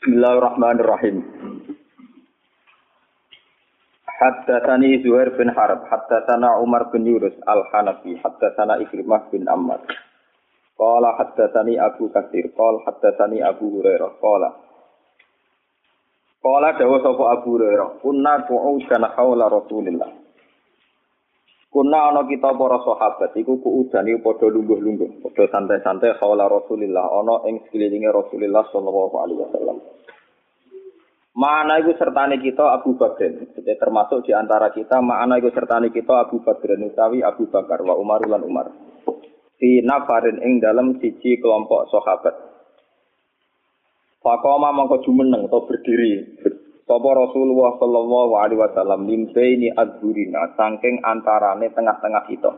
Bismillahirrahmanirrahim. Haddatsani Zuhair bin Harb, haddatsana Umar bin Yunus Al-Hanafi, haddatsana Ikrimah bin Ammar. Qala haddatsani Abu Katsir, qala haddatsani Abu Hurairah, qala Qala dawa Abu Hurairah, kunna qu'udan haula Rasulillah. Kuna ana kita para sahabat iku kuudan iku padha lungguh-lungguh, padha santai-santai haula Rasulillah ana ing sekelilinge Rasulillah sallallahu alaihi wasallam. Mana itu sertane kita Abu Bakar. Jadi termasuk di antara kita mana itu sertane kita Abu Bakar utawi Abu Bakar wa Umar lan Umar. Di nafarin ing dalam siji kelompok sahabat. Fakoma mongko jumeneng atau berdiri Sapa Rasulullah sallallahu alaihi wasallam limbaini adzurina saking antarane tengah-tengah kita.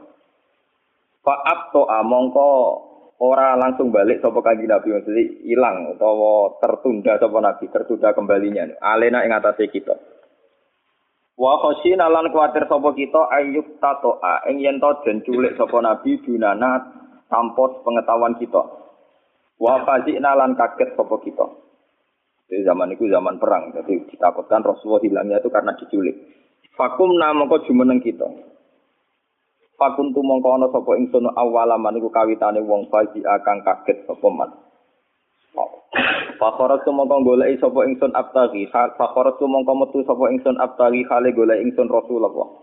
Fa to mongko ora langsung balik sapa kanjeng Nabi maksudnya hilang utawa tertunda sapa Nabi tertunda kembalinya alena ing atase kita. Wa khosina lan kuatir sapa kita ayyuk tatoa ing yen to den culik sapa Nabi dunana tanpa pengetahuan kita. Wa fazina lan kaget sapa kita. Jadi zaman itu zaman perang, jadi ditakutkan Rasulullah hilangnya itu karena diculik. Fakum nama kau jumeneng kita. Fakum tu mongko ana sapa ingsun awalaman iku kawitane wong faji akan kaget sapa man. Fakhorat tu mongko goleki sapa ingsun abtagi, fakhorat tu mongko metu sapa ingsun abtagi hale goleki ingsun Rasulullah.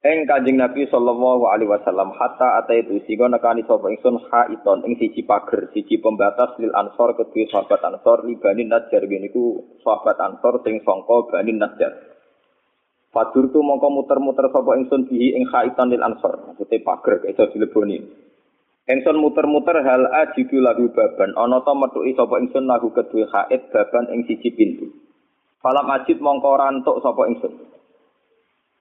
Eng Kanjeng Nabi sallallahu alaihi wasallam hatta ata itu sing nekani sapa ingsun haiton ing siji pager, siji pembatas lil ansor kedue sahabat ansor li bani Najjar niku sahabat ansor sing sangka bani Najjar. Fadur tu mongko muter-muter sapa ingsun bihi ing haiton lil ansor, maksude pager iso dileboni. Ingsun muter-muter hal ajidu lagu baban, ana ta metuki sapa ingsun lagu kedue haid baban ing siji pintu. Falam ajid mongko rantuk sapa ingsun.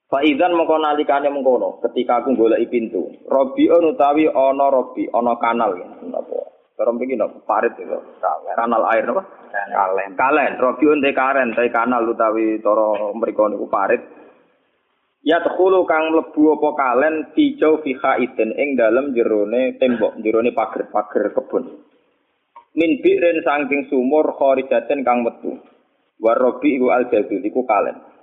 Faizan mengko nalikane mengkono ketika aku goleki pintu. Robi utawi ana robi, ana kanal ya. Napa? Cara mriki napa? Parit itu. Kanal air napa? Kalen. Kalen. Robi unte karen, tapi kanal utawi cara mriku niku parit. Ya tukhulu kang mlebu apa kalen tijau fi khaidin ing dalem jerone tembok, jerone pager-pager kebun. Min bi'rin saking sumur kharijaten kang metu. Warobi iku al iku kalen.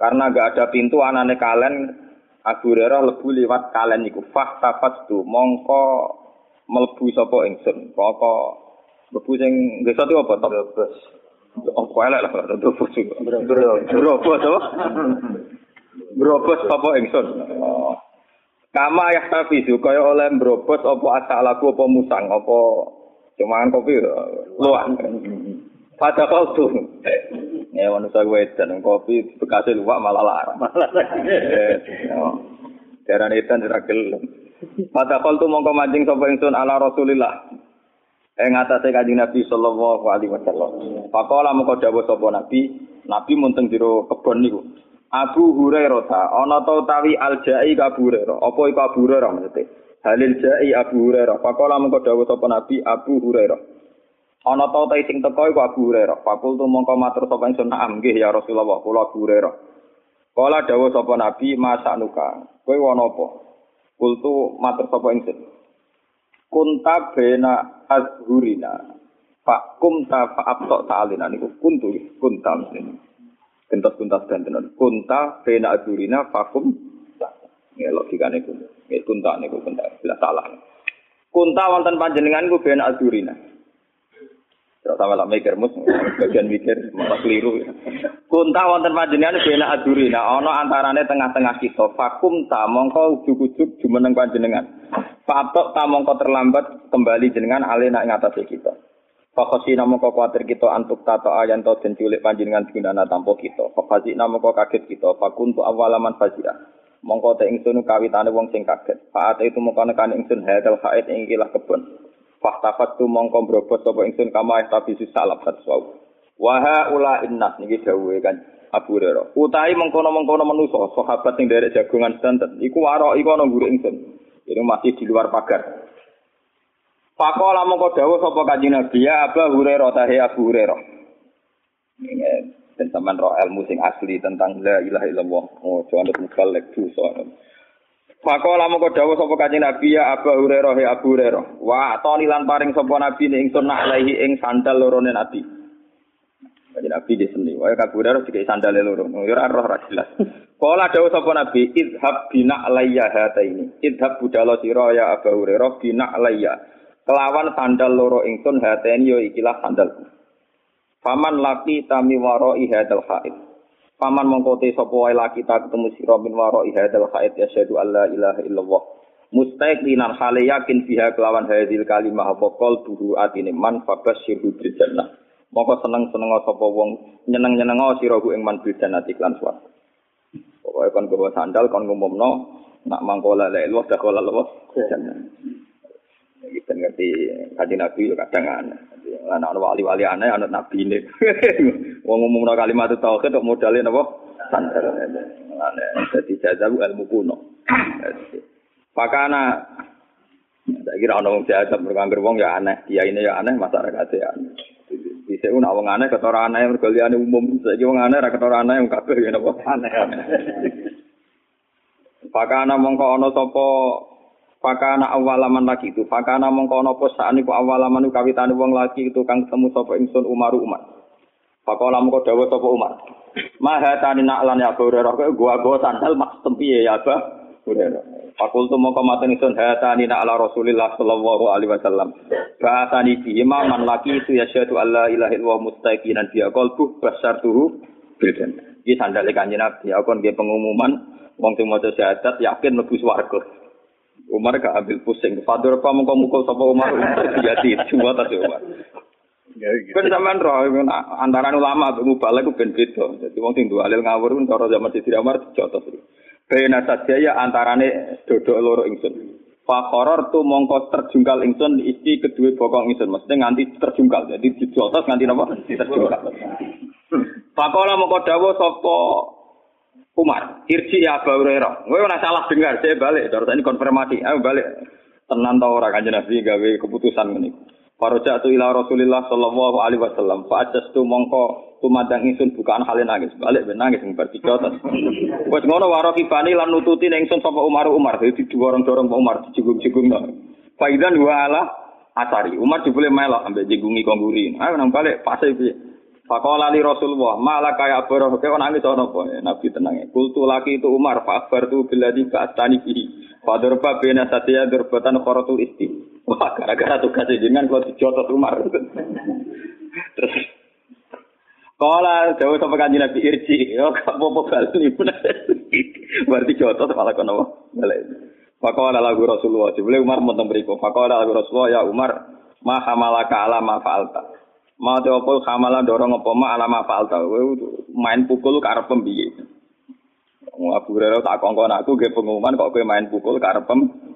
Karena gak ada pintu anane kalen Abu Hurairah lebu liwat kalen iku fah tu mongko mlebu sapa ingsun. Poko mlebu sing desa itu apa top? Brebes. Oh, kok elek lah itu fusu. Brebes apa? Brebes sapa ingsun. Oh. Kama ya tapi kaya oleh brobos apa asal lagu apa musang apa cuman kopi luang. Pada waktu ya manusia gue kopi bekasnya lupa malah larang. Malah Darah edan diragel. Pada waktu mongko mancing sapa ingsun ala Rasulillah. Ing atase Kanjeng Nabi sallallahu alaihi wasallam. Pakola mongko dawuh sapa Nabi, Nabi munteng jero kebon niku. Abu Hurairah ta ana ta utawi Al-Jai Abu Hurairah. Apa iku Abu Hurairah maksudnya? Halil Jai Abu Hurairah. Pakola mongko dawuh sapa Nabi Abu Hurairah. Ana ta ta sing teko iku Abu Hurairah. Fakul tu mongko matur sapa ingsun na'am nggih ya Rasulullah kula Abu Hurairah. Kala dawuh sapa Nabi masak nuka. Kowe ana apa? Kultu matur sapa ingsun. Kunta bena azhurina. Pak kumta fa abtok ta'alina niku kuntu kunta mesti. Kentas kuntas dantenan. Kunta bena azhurina fakum Ya logikane kuwi. Ya kunta niku kunta. Bila salah. Kunta wonten panjenengan ku bena azhurina. Tidak sama lah mikir mus, bagian mikir malah keliru. Kunta wonten panjenengan bena aduri. Nah, ono antarane tengah-tengah kita. Fakum ta mongko ujuk-ujuk jumeneng panjenengan. Fatok ta mongko terlambat kembali jenengan alena ing atase kita. Fakosi mongko kuatir kita antuk tato ayan to den culik panjenengan gunana tanpa kita. Fakasi mongko kaget kita. Fakuntu awalaman fajia. Mongko te ingsun kawitane wong sing kaget. Faate itu mongko nekane ingsun hadal haid ing kilah kebon. Fahtafat tu mongko brobot sapa ingsun kama tapi salap satsau. Wa ula innas niki dawuhe kan Abu Hurairah. Utahi mengkono-mengkono manusa sahabat sing derek jagongan sedanten iku waro iku ana guru ingsun. Ini masih di luar pagar. Pakola mongko dawuh sapa kanjeng Nabi ya Abu Hurairah tahe Abu Hurairah. Dan teman roh ilmu sing asli tentang la ilaha illallah. Oh, jangan lupa lek dosa. Fakola moko dawuh sapa kanjeng Nabi ya Abu Hurairah ya Abu Hurairah. Wa atoni lan paring sapa Nabi ning ingsun nak alaihi ing sandal lorone Nabi. Kanjeng Nabi di seni. Wae Abu Hurairah dikek sandal loro. Ya ora roh ra jelas. Kala dawuh sapa Nabi idhab bina alayya hataini. Idhab budalo sira ya Abu Hurairah bina alayya. Kelawan sandal loro ingsun hataini yo ikilah sandalku. Faman laki tami waro ihadal haid. Paman mongko sapa wae laki tak ketemu sira min waro ihadal haid syadu alla ilaha illallah. Mustaqlinan hale yakin fiha kelawan hadil kalimah apa qol buhu atine man fabasyirhu bil jannah. Mongko seneng-seneng sapa wong nyeneng-nyeneng sira ku ing man bil jannah iklan swarga. Pokoke kon gawa sandal kon ngumumno nak mangkola la dak kola Allah. Iki ngerti kanjeng Nabi kadang aneh. Ana wali-wali aneh ana nabi ini. Wong ngomongno kalimat tauhid kok modalnya napa? Sandal. Aneh. Dadi jazabu ilmu kuno. Pakana saya kira ana wong jahat berkangger wong ya aneh, dia ini ya aneh, masyarakat ya aneh. Bisa pun wong aneh ketora aneh mergo liyane umum, saiki wong aneh ra ketora aneh wong kabeh ya napa aneh. Pakana mongko ana sapa Fakana awalaman lagi itu, fakana mongko ana apa sakniki awalaman kawitane wong lagi itu kang ketemu sapa ingsun Umar Umar. Fakola mongko dawuh sapa Umar. Mahatani naklan ya Abu Hurairah kowe gua gua sandal mak tempi ya Abu Hurairah. Fakultu mongko maten ingsun hatani nak ala Rasulillah sallallahu alaihi wasallam. Bahatani bi man laki itu ya syahadu alla ilaha illallah mustaqinan dia qalbu basartuhu bil jannah. Iki sandale kanjeng Nabi, aku kon pengumuman wong sing maca syahadat yakin mlebu swarga. Umar gak ambil pusing. Fadur apa mengkau mukul sapa Umar terjadi semua tadi Umar. Kan zaman roh antara ulama atau mubalek ku ben beda. Jadi wong sing dua alil ngawur pun cara zaman Siti Umar dijotos. Bena saja ya antarane dodok loro ingsun. Fakoror tu mongko terjungkal ingsun isi kedua bokong ingsun. Maksudnya nganti terjungkal. Jadi dijotos nganti napa? Terjungkal. Fakola mongko dawo sopo Umar, irji ya Abu Hurairah. Kowe ora salah dengar, saya balik. Terus ini konfirmasi, ayo balik. Tenan ta ora kanjeng Nabi gawe keputusan ngene. Faroja tu ila Rasulillah sallallahu alaihi wasallam. Fa ajastu mongko tumadang ingsun bukaan hale nangis. Balik ben nangis bertiga tas. Wes ngono waro kibani lan nututi ingsun sapa Umar Umar. Dadi dorong-dorong Pak Umar dijunggung-junggung. Faidan wa ala asari. Umar dibule melok ambek jinggungi kongguri. Ayo nang balik fase piye? Fakola li Rasulullah, malah kaya Hurairah kaya nangis ana apa? Nabi tenang ya. Kultu laki itu Umar, fa akhbartu billadzi ba'atani bihi. Fa darba baina satya darbatan kharatul isti. Wah, gara-gara tugas jenengan kalau dijotot Umar. Terus Kala jauh sampai kanji Nabi Irji, yo gak apa-apa balik. Berarti jotot malah kono balik. Fakola lagu Rasulullah, jebule Umar mau beriku. Fakola lagu Rasulullah, ya Umar, ma hamalaka ala ma fa'alta. Mau apa kamalan dorong apa ma alama falta. Main pukul karep pembiye. Abu Hurairah tak kongkon aku ge pengumuman kok kowe main pukul karep piye.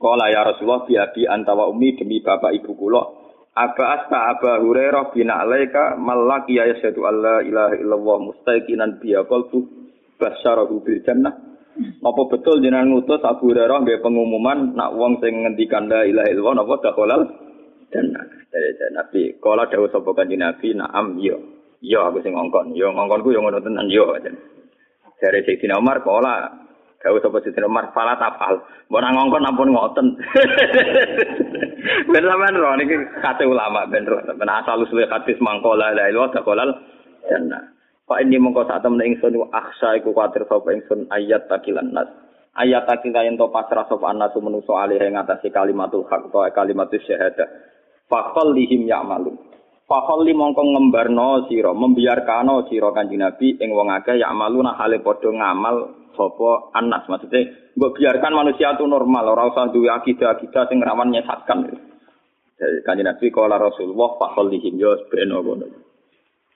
Kala ya Rasulullah biabi antawa umi demi bapak ibu kula. Aba asta Aba Hurairah bina alaika malaki ya yashhadu alla ilaha illallah mustaqinan biya qalbu basyarahu bil jannah. Apa betul jenengan ngutus Abu Hurairah nggih pengumuman nak wong sing ngendikan la ilaha illallah napa dakhalal jannah. dari Nabi. Kalau ada sapa kanjeng Nabi, naam yo. Yo aku sing ngongkon. Yo ngongkonku yo ngono tenan yo. Dari Sayyidina Umar kala Kau sapa Sayyidina Umar fala tafal. Mbok nang ngongkon ampun ngoten. Ben sampean ro niki kate ulama ben ro. Ben asal usul hadis mangkola la ilaha illallah jannah. Pak ini mongko saat temen ingsun aksa iku kuatir sapa ingsun ayat takilan nas. Ayat takilan ento pasrah sapa anas menuso alih ing atase kalimatul haq utawa kalimatus syahadah. Fakol lihim ya'malun. Fakol li mongko ngembarno siro, membiarkano siro kanji Nabi ing wong akeh ya'maluna hale padha ngamal sapa anas maksudnya mbok biarkan manusia itu normal ora usah duwe akidah-akidah sing rawan nyesatkan. Jadi kanji Nabi kala Rasulullah fakol beno ngono.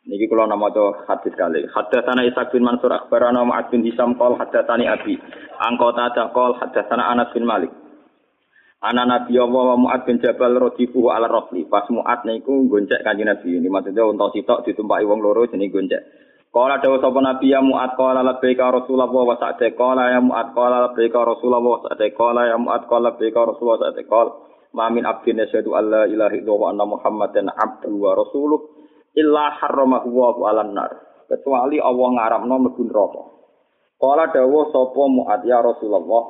Niki kula nama to hadis kali. Hadatsana Isa bin Mansur akhbarana Mu'ad bin Hisam qol hadatsani Abi. Angkota ta qol hadatsana Anas bin Malik. Ana Nabi Allah wa Mu'ad bin Jabal rodifu ala rofli. Pas Mu'ad niku goncek kanjeng Nabi. Ini maksudnya untuk sitok ditumpaki wong loro jenis goncek. Kala dawuh sapa Nabi ya Mu'ad qala labbaika Rasulullah wa sa'de qala ya Mu'ad qala labbaika Rasulullah wa sa'de qala ya Mu'ad qala labbaika Rasulullah wa sa'de qala ma min abdin yashhadu an la ilaha illallah wa anna Muhammadan abduhu wa rasuluh illa harramahu wa 'alan nar. Kecuali Allah ngaramno mlebu neraka. Kala dawuh sapa Mu'ad ya Rasulullah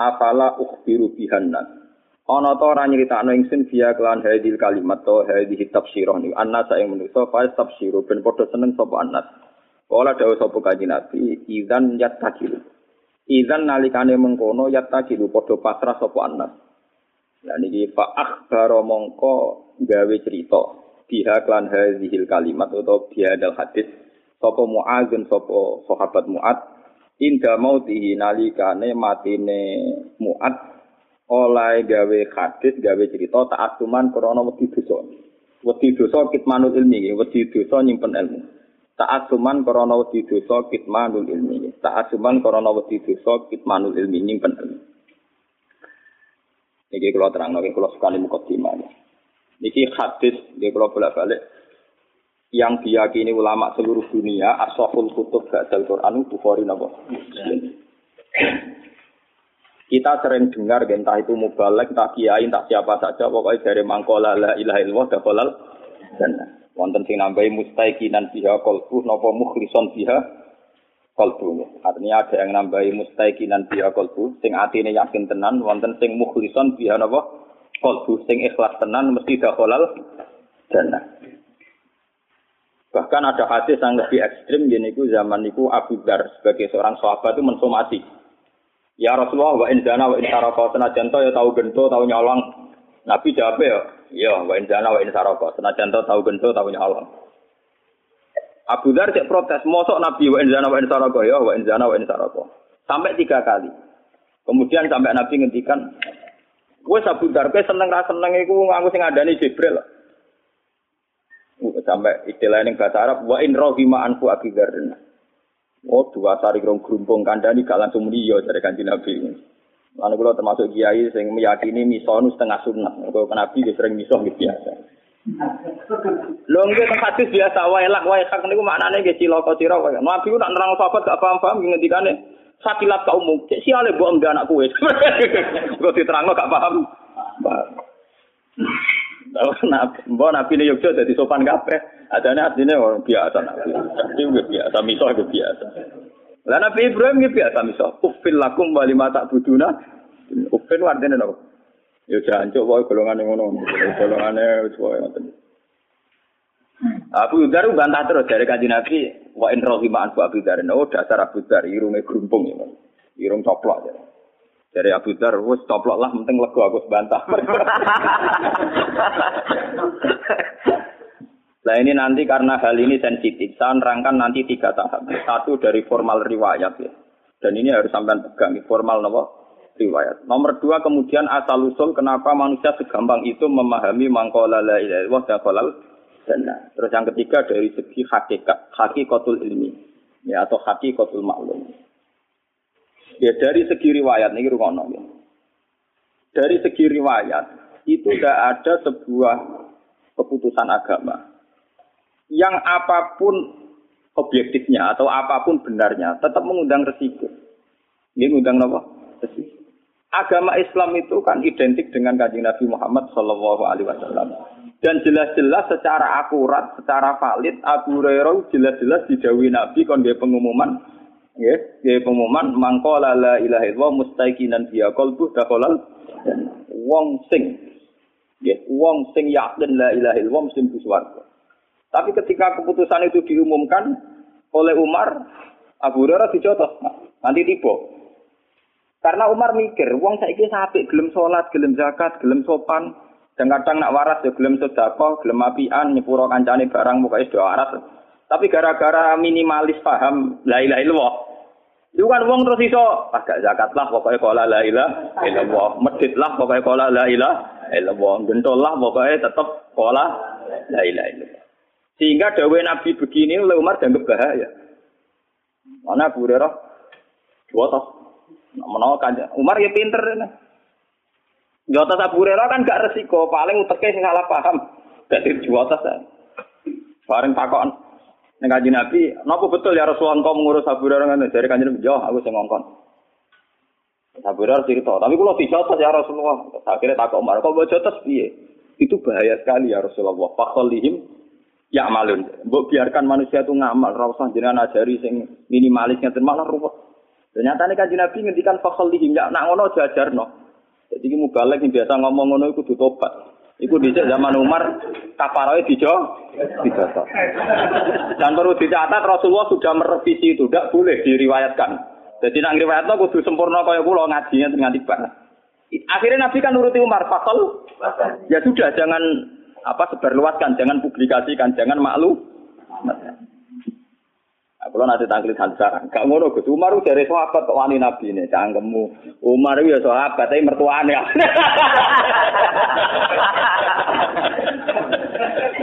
afala ukhbiru bihan nas. Ana ta ora nyritakno ingsun via kelan hadil kalimat to hadhihi tafsirah ni annas ing manusa fa tafsiru ben padha seneng sapa annas. Kala dawuh sapa kanjeng Nabi, idzan yattakilu. Idzan nalikane mengkono yattakilu padha pasrah sapa annas. Lah niki fa akhbaro mongko gawe cerita biha klan hadhil kalimat utawa biha dal hadis sapa muadzin sapa sahabat muad inda mautihi nalikane matine muad oleh gawe hadis gawe cerita taasuman krana wedi dosa wedi dosa kitmanul ilmi wedi dosa nyimpen ilmu Ta'asuman krana wedi dosa kitmanul ilmi. Ta'asuman krana wedi dosa kitmanul ilmi nyimpen ilmu. Niki kula terangno niki kula sekali mukadimah. Niki hadis niki kula bolak-balik yang diyakini ulama seluruh dunia asoful kutub ba'dal Quran Bukhari napa kita sering dengar entah itu mubalek, entah kiai, entah siapa saja pokoknya dari mangkola la ilaha illallah dakhalal jannah wonten sing nambahi mustaiqinan biha qalbu napa mukhlison biha qalbu. Artinya ada yang nambahi mustaiqinan biha qalbu sing atine yakin tenan, wonten sing mukhlison biha napa qalbu sing ikhlas tenan mesti dakhalal jannah. Bahkan ada hadis yang lebih ekstrim ku zaman itu Abu Dar sebagai seorang sahabat itu mensomasi. Ya Rasulullah wa in zana wa in saraka senajan ya tahu gento tahu nyolong. Nabi jawab ya, Iya, wa in zana wa in saraka. Senajan to tau gento tau nyolong. Abu Dar cek protes, mosok Nabi wa in zana wa in saraka ya, wa in zana wa in saraka. Sampai tiga kali. Kemudian sampai Nabi ngendikan, wes Abu Dar kowe seneng ra seneng iku nganggo sing ngandani Jibril. Sampai istilah ini bahasa Arab, wa in rohima anfu Abu Dar. Oh, dua sari grong gerumpung kandani gak langsung muni yo dari kanjeng Nabi. Lalu kalau termasuk kiai yang meyakini misonu setengah sunnah. Kalau nabi dia sering misoh gitu biasa. Lho nggih teng hadis biasa wae lak wae hak niku maknane nggih cilaka sira wae. Nabi ku nak nerang sahabat gak paham-paham ngendikane sakilat ka umum. Cek siale mbok anak kowe. Kok diterangno gak paham. Mbok nabi ne Yogyo dadi sopan kabeh. Adane artine orang biasa nabi. Itu biasa, misoh biasa. Lah Nabi Ibrahim iki biasa miso, ufil lakum wa lima ta'buduna. Ufil artine napa? Ya jancuk wae golongan ngono. Golongane wis wae. Abu Dar bantah terus dari kaji Nabi, wa in rohima an Abu Dar. Oh dasar Abu Dar, irunge grumpung ya. Irung coplok ya. Dari Abu Dar, wis coplok lah, penting lego aku bantah. Nah ini nanti karena hal ini sensitif, saya nerangkan nanti tiga tahap. Satu dari formal riwayat ya. Dan ini harus sampai pegang, formal nopo riwayat. Nomor dua kemudian asal usul kenapa manusia segampang itu memahami mangkola la ilaha illallah Terus yang ketiga dari segi hakikat, hakikatul ilmi. Ya, atau hakikatul maklum. Ya dari segi riwayat, ini rukono ya. Dari segi riwayat, itu tidak ada sebuah keputusan agama yang apa pun objektifnya atau apa pun benarnya tetap mengundang resiko. Ini mengundang apa? Resiko. Agama Islam itu kan identik dengan kanjeng Nabi Muhammad Shallallahu Alaihi Wasallam dan jelas-jelas secara akurat, secara valid Abu Hurairah jelas-jelas didawi Nabi kon dia pengumuman, ya, dia pengumuman mangkola la ilaha illallah mustaiqinan dia qalbu dakolal wong sing, ya, wong sing yakin la ilaha illallah mesti swarga. Tapi ketika keputusan itu diumumkan oleh Umar, Abu Hurairah dijotos. Nanti tiba. Karena Umar mikir, wong saiki sapi gelem sholat, gelem zakat, gelem sopan, dan kadang nak waras ya gelem sedekah, gelem apian, nyepuro kancane barang muka do waras. Tapi gara-gara minimalis paham la ilaha illallah. Itu kan wong terus iso agak zakat lah pokoknya kola la ilaha illallah, medit lah pokoknya kola la ilaha illallah, gentol lah pokoknya tetap kola la ilaha illallah. Sehingga dawe Nabi begini oleh Umar dianggap bahaya. Mana Abu Hurairah? Jotos. Menawa kan Umar ya pinter. Jotos Abu Hurairah kan gak resiko, paling uteke sing salah paham. Dadi jotos. Bareng takon ning kanjeng Nabi, napa betul ya Rasulullah engkau mengurus Abu Hurairah ngene? Dari kanjeng Nabi, "Yo, aku sing ngongkon." Abu Hurairah cerita, tapi kalau dijotos ya Rasulullah, akhirnya takut Umar, kok jotos piye? Itu bahaya sekali ya Rasulullah. Fakholihim ya malun. Mbok biarkan manusia itu ngamal, ora usah jenengan ajari sing minimalis ngeten malah ruwet. Ternyata nih kaji Nabi ngendikan lihim ya nak ngono jajar no. Jadi kamu balik yang biasa ngomong ngono itu tobat. Iku di zaman Umar kafaroy dijo dijotos. Dan perlu dicatat Rasulullah sudah merevisi itu, tidak boleh diriwayatkan. Jadi nak riwayatno kudu sempurna kaya kula ngajinya dengan tiba. Akhirnya Nabi kan nuruti Umar, fakol. Ya sudah, jangan apa sebarluaskan, jangan publikasikan, jangan Aku lo nanti tangkil saran. Gak ngono Gus Umar dari sahabat kok wani nabi ini cangkemmu. Umar ya sahabat tapi mertuane.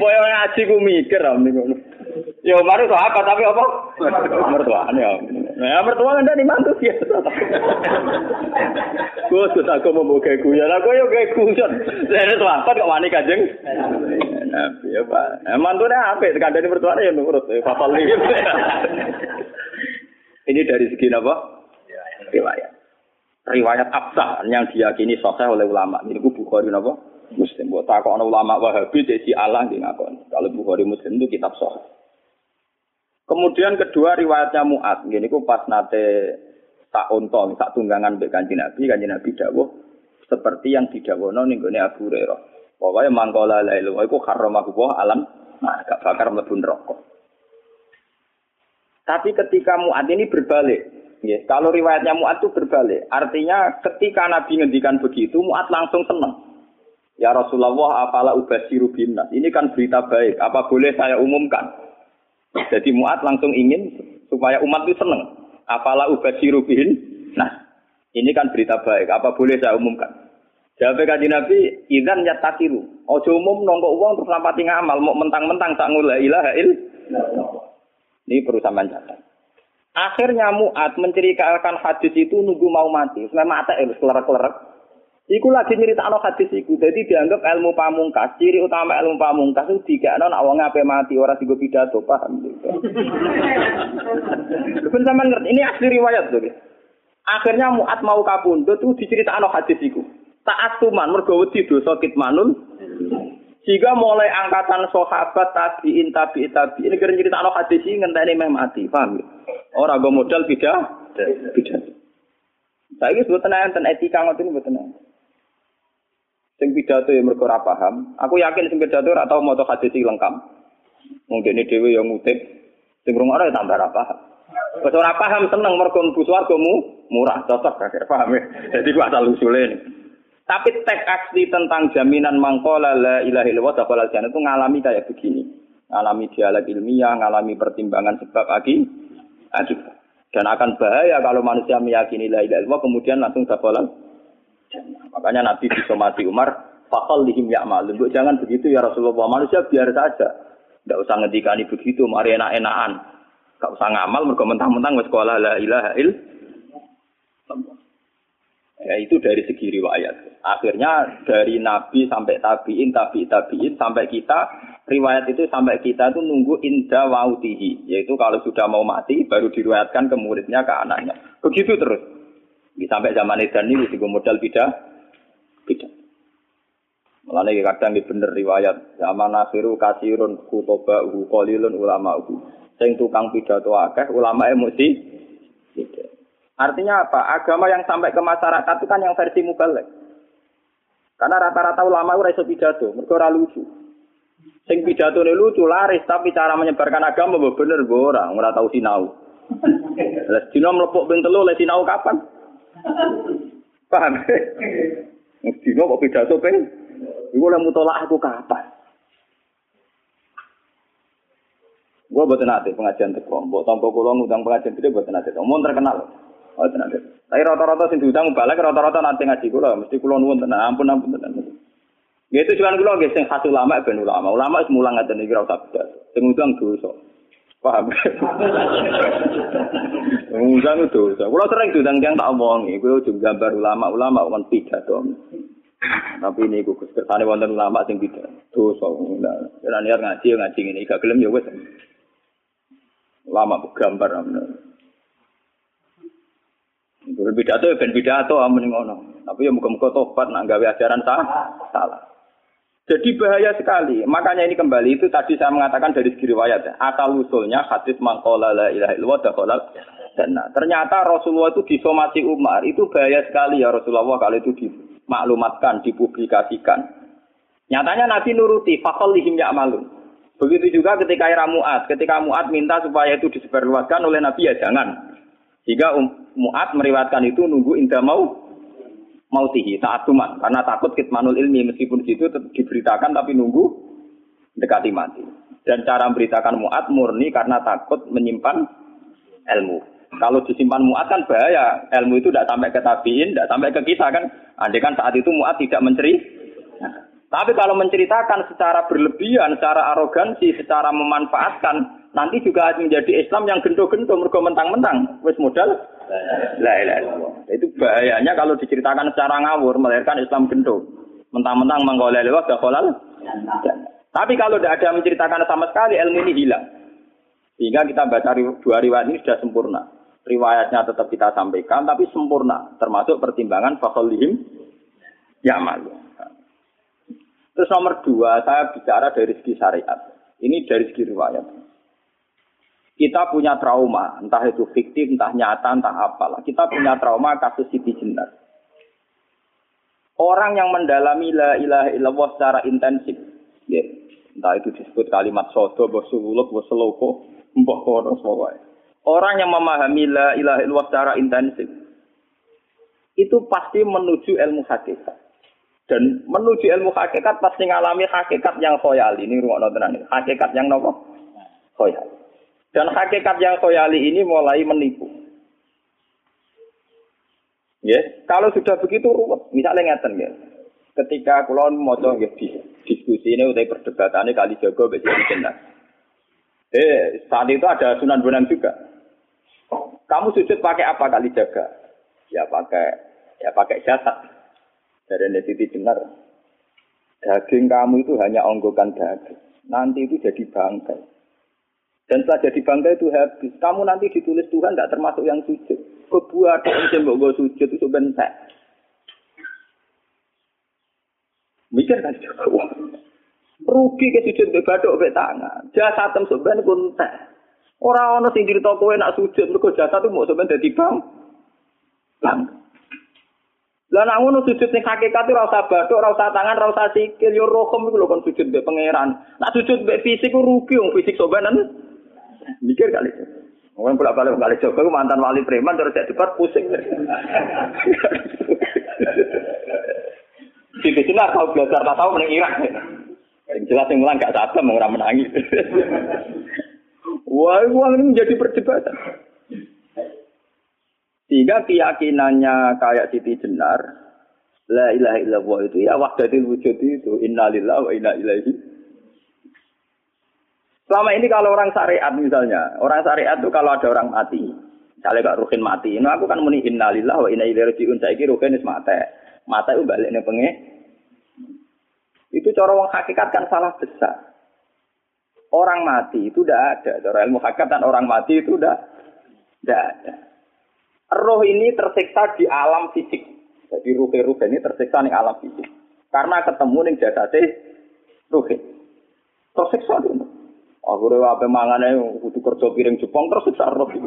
Boyo ngaji ku mikir am ngono. Ya Umar sahabat tapi apa? Mertuane. Nah, mertua kan dari mantu ya. Gus, Gus aku mau buka ya. Aku yo gawe kuyon. Saya sahabat kok wani kajeng. Nabi ya Pak. Emang tuh apa? Kadang ini bertuan ya nurut. Fafal Ini dari segi apa? Riwayat. Riwayat absah yang diyakini sahih oleh ulama. Ini ku Bukhari apa? Muslim. Buat takut ulama Wahabi jadi Allah di ngakon. Kalau Bukhari Muslim itu kitab sahih. Kemudian kedua riwayatnya Mu'ad. Gini ku pas nate tak ontol, tak tunggangan be kanji Nabi, kanji Nabi dawuh seperti yang didawuhno ning gone Abu Hurairah. Pokoknya mangkola la ilu iku haram aku alam nah gak bakar mlebu neraka. Tapi ketika Mu'ad ini berbalik, ya, kalau riwayatnya Mu'ad itu berbalik, artinya ketika Nabi ngendikan begitu, Mu'ad langsung senang. Ya Rasulullah, apalah ubasiru bimnas. Ini kan berita baik, apa boleh saya umumkan? Jadi Mu'ad langsung ingin supaya umat itu senang. Apalah ubasiru Nah, ini kan berita baik, apa boleh saya umumkan? Jawab kaji Nabi, izan ya takiru. Ojo umum nongko uang terus lampati ngamal, mau mentang-mentang tak ngula ilaha il. Ini perusahaan catat. Akhirnya Mu'ad menceritakan hadis itu nunggu mau mati. Sebenarnya mata itu kelerak-kelerak. Iku lagi nyerita anak hadis itu. Jadi dianggap ilmu pamungkas. Ciri utama ilmu pamungkas itu tiga non awang ngapain mati orang tiga pidato paham. Bukan sama ngerti. Ini asli riwayat tuh. Akhirnya Mu'ad mau kabundut itu dicerita anak hadis itu taat tuman mergo wedi dosa kitmanun jika mulai angkatan sahabat tabiin tabi ini kira cerita anak hadis ini ngenteni meh mati paham orang gue modal beda beda saya ini sebut tenang ten etika ini tenang sing pidato yang mergo paham aku yakin sing pidato ora tau maca hadis lengkap mungkin ini dewi yang ngutip sing rungokno ya tambah ora paham Wes ora paham seneng mergo mlebu swargamu murah cocok kakek paham ya. Jadi ku asal usule tapi teks asli tentang jaminan mangkola la ilaha illallah dakhalal jannah itu ngalami kayak begini. Ngalami dialog ilmiah, ngalami pertimbangan sebab aki. Dan akan bahaya kalau manusia meyakini la ilaha illallah kemudian langsung dakhalal jannah. Makanya Nabi bisa mati Umar, fakal lihim ya'malun. Jangan begitu ya Rasulullah. Manusia biar saja. Tidak usah ngedikani begitu, mari enak-enakan. Gak usah ngamal, mereka mentang-mentang sekolah la ilaha illallah. Ya itu dari segi riwayat. Akhirnya dari Nabi sampai tabiin, tabi tabiin sampai kita riwayat itu sampai kita itu nunggu inda wautihi, yaitu kalau sudah mau mati baru diriwayatkan ke muridnya ke anaknya. Begitu terus. Sampai zaman Edan ini juga modal beda, beda. Mulane kadang di bener riwayat zaman akhiru kasirun kutoba uhu kolilun ulama uhu. Sing tukang pidato akeh ulama emosi. Tidak. Artinya apa? Agama yang sampai ke masyarakat itu kan yang versi mubalek. Karena rata-rata ulama itu iso pidato, mereka ora lucu. Sing pidato ini lucu, laris, tapi cara menyebarkan agama bener ora, ora tahu sinau. Les dino sinau kapan? Paham? Dino kok pidato ben? Iku oleh mutolak aku kapan? Gua buat nanti pengajian teko, buat tompo kulo ngundang pengajian gede buat nanti. Mau terkenal. Oh, tenang. Tapi rata-rata sing diundang balik rata-rata nanti ngaji kula, mesti kula nuwun tenan. Ampun ampun tenan. Ya itu cuman kula nggih sing khas ulama ben ulama. Ulama mulang ngaten iki ora usah beda. Sing ngundang dosa. Paham? Ngundang dosa. Kula sering diundang yang tak omongi, kuwi ujung gambar ulama-ulama kan pidato. Tapi ini gue kersane wonten ulama sing tidak dosa. Ora niat ngaji ngaji ngene, gak gelem ya wis. Ulama gambar amen. Berpidato ya ben pidato amun ngono. Tapi ya muga-muga tobat nak gawe ajaran sah, salah. Jadi bahaya sekali. Makanya ini kembali itu tadi saya mengatakan dari segi riwayat ya. Asal usulnya hadis mangkola la ilaha illallah dakhalal jannah. Ternyata Rasulullah itu disomasi Umar. Itu bahaya sekali ya Rasulullah kalau itu dimaklumatkan, dipublikasikan. Nyatanya Nabi nuruti, fakallihim ya'malun. Begitu juga ketika era Mu'ad. Ketika Mu'ad minta supaya itu disebarluaskan oleh Nabi ya jangan. Um, Mu'ad meriwatkan itu nunggu indah mau mautihi saat tuman. Karena takut kitmanul ilmi meskipun situ tetap diberitakan tapi nunggu dekati mati. Dan cara memberitakan muat murni karena takut menyimpan ilmu. Kalau disimpan muat kan bahaya. Ilmu itu tidak sampai ke tabiin tidak sampai ke kita kan? Andai kan saat itu muat tidak menceri. Tapi kalau menceritakan secara berlebihan, secara arogansi, secara memanfaatkan, nanti juga menjadi Islam yang gento-gento, mergo mentang-mentang, wis modal La ilaha illallah. Itu bahayanya kalau diceritakan secara ngawur melahirkan Islam gento. Mentang-mentang menggoleh lewat gak kolal. Tapi kalau tidak ada menceritakan sama sekali ilmu ini hilang. Sehingga kita baca dua riwayat ini sudah sempurna. Riwayatnya tetap kita sampaikan, tapi sempurna. Termasuk pertimbangan fakolihim ya malu. Terus nomor dua, saya bicara dari segi syariat. Ini dari segi riwayat. Kita punya trauma, entah itu fiktif, entah nyata, entah apalah. Kita punya trauma kasus Siti Jenar. Orang yang mendalami la ilaha illallah secara intensif, ya, entah itu disebut kalimat soto, bosuluk, boseloko, mbok kono pokoknya. Orang yang memahami la ilaha illallah secara intensif, itu pasti menuju ilmu hakikat. Dan menuju ilmu hakikat pasti ngalami hakikat yang khoyali. Ini ruang nonton Hakikat yang nopo? Khoyali. Dan hakikat yang khoyali ini mulai menipu. Ya, kalau sudah begitu ruwet, misalnya ngeten ya. Ketika kulon mau ya, diskusi ini udah ini kali jago besi jenak. Eh, saat itu ada sunan bonang juga. Kamu sujud pakai apa kali jaga? Ya pakai ya pakai jasad. Dari Nesiti benar. Daging kamu itu hanya onggokan daging. Nanti itu jadi bangkai. Dan setelah jadi bangga itu habis. Kamu nanti ditulis Tuhan tidak termasuk yang sujud. Kebuat yang gue sujud itu bentek. Mikir kan. Wah, rugi ke sujud ke badok ke tangan. Jasa tem sebenarnya kuntek. Orang orang sing cerita kowe nak sujud mergo jasa tuh mau sebenarnya dadi bang. Bang. Lah nak ngono sujud ning hakikat ora usah bathuk, ora usah tangan, ora usah sikil, yo rokem iku lho kon sujud mbek pangeran. Nak sujud mbek fisik ku rugi wong fisik sobanan. Mikir kali. Orang bolak balik kali Joko mantan wali preman terus jadi debat pusing. Di sini tahu belajar tak tahu menang Irak. Yang jelas yang mulang gak sabar mau menangis. Wah, uang ini menjadi perdebatan. Sehingga keyakinannya kayak Siti Jenar, La ilaha illallah itu ya wahdatil wujud itu innalillahi wa inna ilaihi Selama ini kalau orang syariat misalnya, orang syariat itu kalau ada orang mati, misalnya Kak Rukin mati, ini aku kan muni innalillah wa inna ilaihi rajiun. Saiki Rukin wis mate. Mata itu balik ning penge. Itu cara wong hakikat kan salah besar. Orang mati itu tidak ada. Cara ilmu hakikat dan orang mati itu tidak tidak ada. Roh ini tersiksa di alam fisik. Jadi ruh-ruh ini tersiksa di alam fisik. Karena ketemu ning jasate ruh. Tersiksa dulu. Aku rewa apa mangane kudu kerja piring Jepang terus siksa roti.